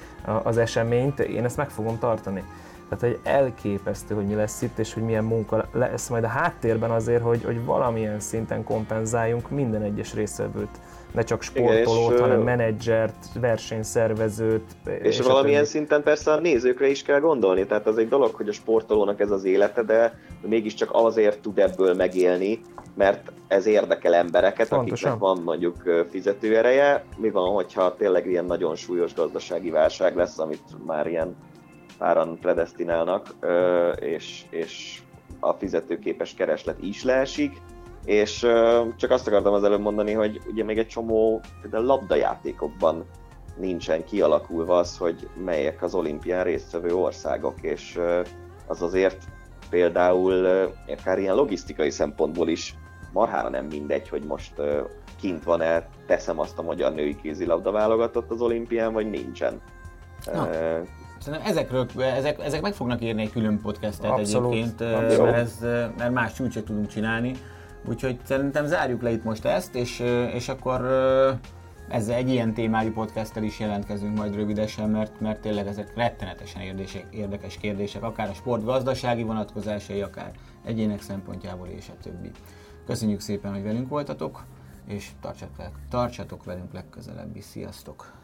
az eseményt, én ezt meg fogom tartani. Tehát egy elképesztő, hogy mi lesz itt, és hogy milyen munka lesz majd a háttérben azért, hogy, hogy valamilyen szinten kompenzáljunk minden egyes részvevőt ne csak sportolót, Igen, hanem menedzsert, versenyszervezőt. És, és valamilyen többi. szinten persze a nézőkre is kell gondolni, tehát az egy dolog, hogy a sportolónak ez az élete, de mégiscsak azért tud ebből megélni, mert ez érdekel embereket, Pontosan. akiknek van mondjuk fizetőereje. Mi van, hogyha tényleg ilyen nagyon súlyos gazdasági válság lesz, amit már ilyen páran predestinálnak, és, és a fizetőképes kereslet is leesik, és uh, csak azt akartam az előbb mondani, hogy ugye még egy csomó például labdajátékokban nincsen kialakulva az, hogy melyek az olimpián résztvevő országok, és uh, az azért például uh, akár ilyen logisztikai szempontból is marhára nem mindegy, hogy most kint van-e, teszem azt a magyar női kézilabda válogatott az olimpián, vagy nincsen. Na. Uh, Szerintem ezekről, ezek, ezek meg fognak írni egy külön podcastet Abszolút. egyébként, Abszolút. mert, ez, mert más csúcsot tudunk csinálni. Úgyhogy szerintem zárjuk le itt most ezt, és, és akkor ezzel egy ilyen témájú podcasttel is jelentkezünk majd rövidesen, mert, mert tényleg ezek rettenetesen érdések, érdekes kérdések, akár a sport gazdasági vonatkozásai, akár egyének szempontjából és a többi. Köszönjük szépen, hogy velünk voltatok, és tartsatok, tartsatok velünk legközelebb is. Sziasztok!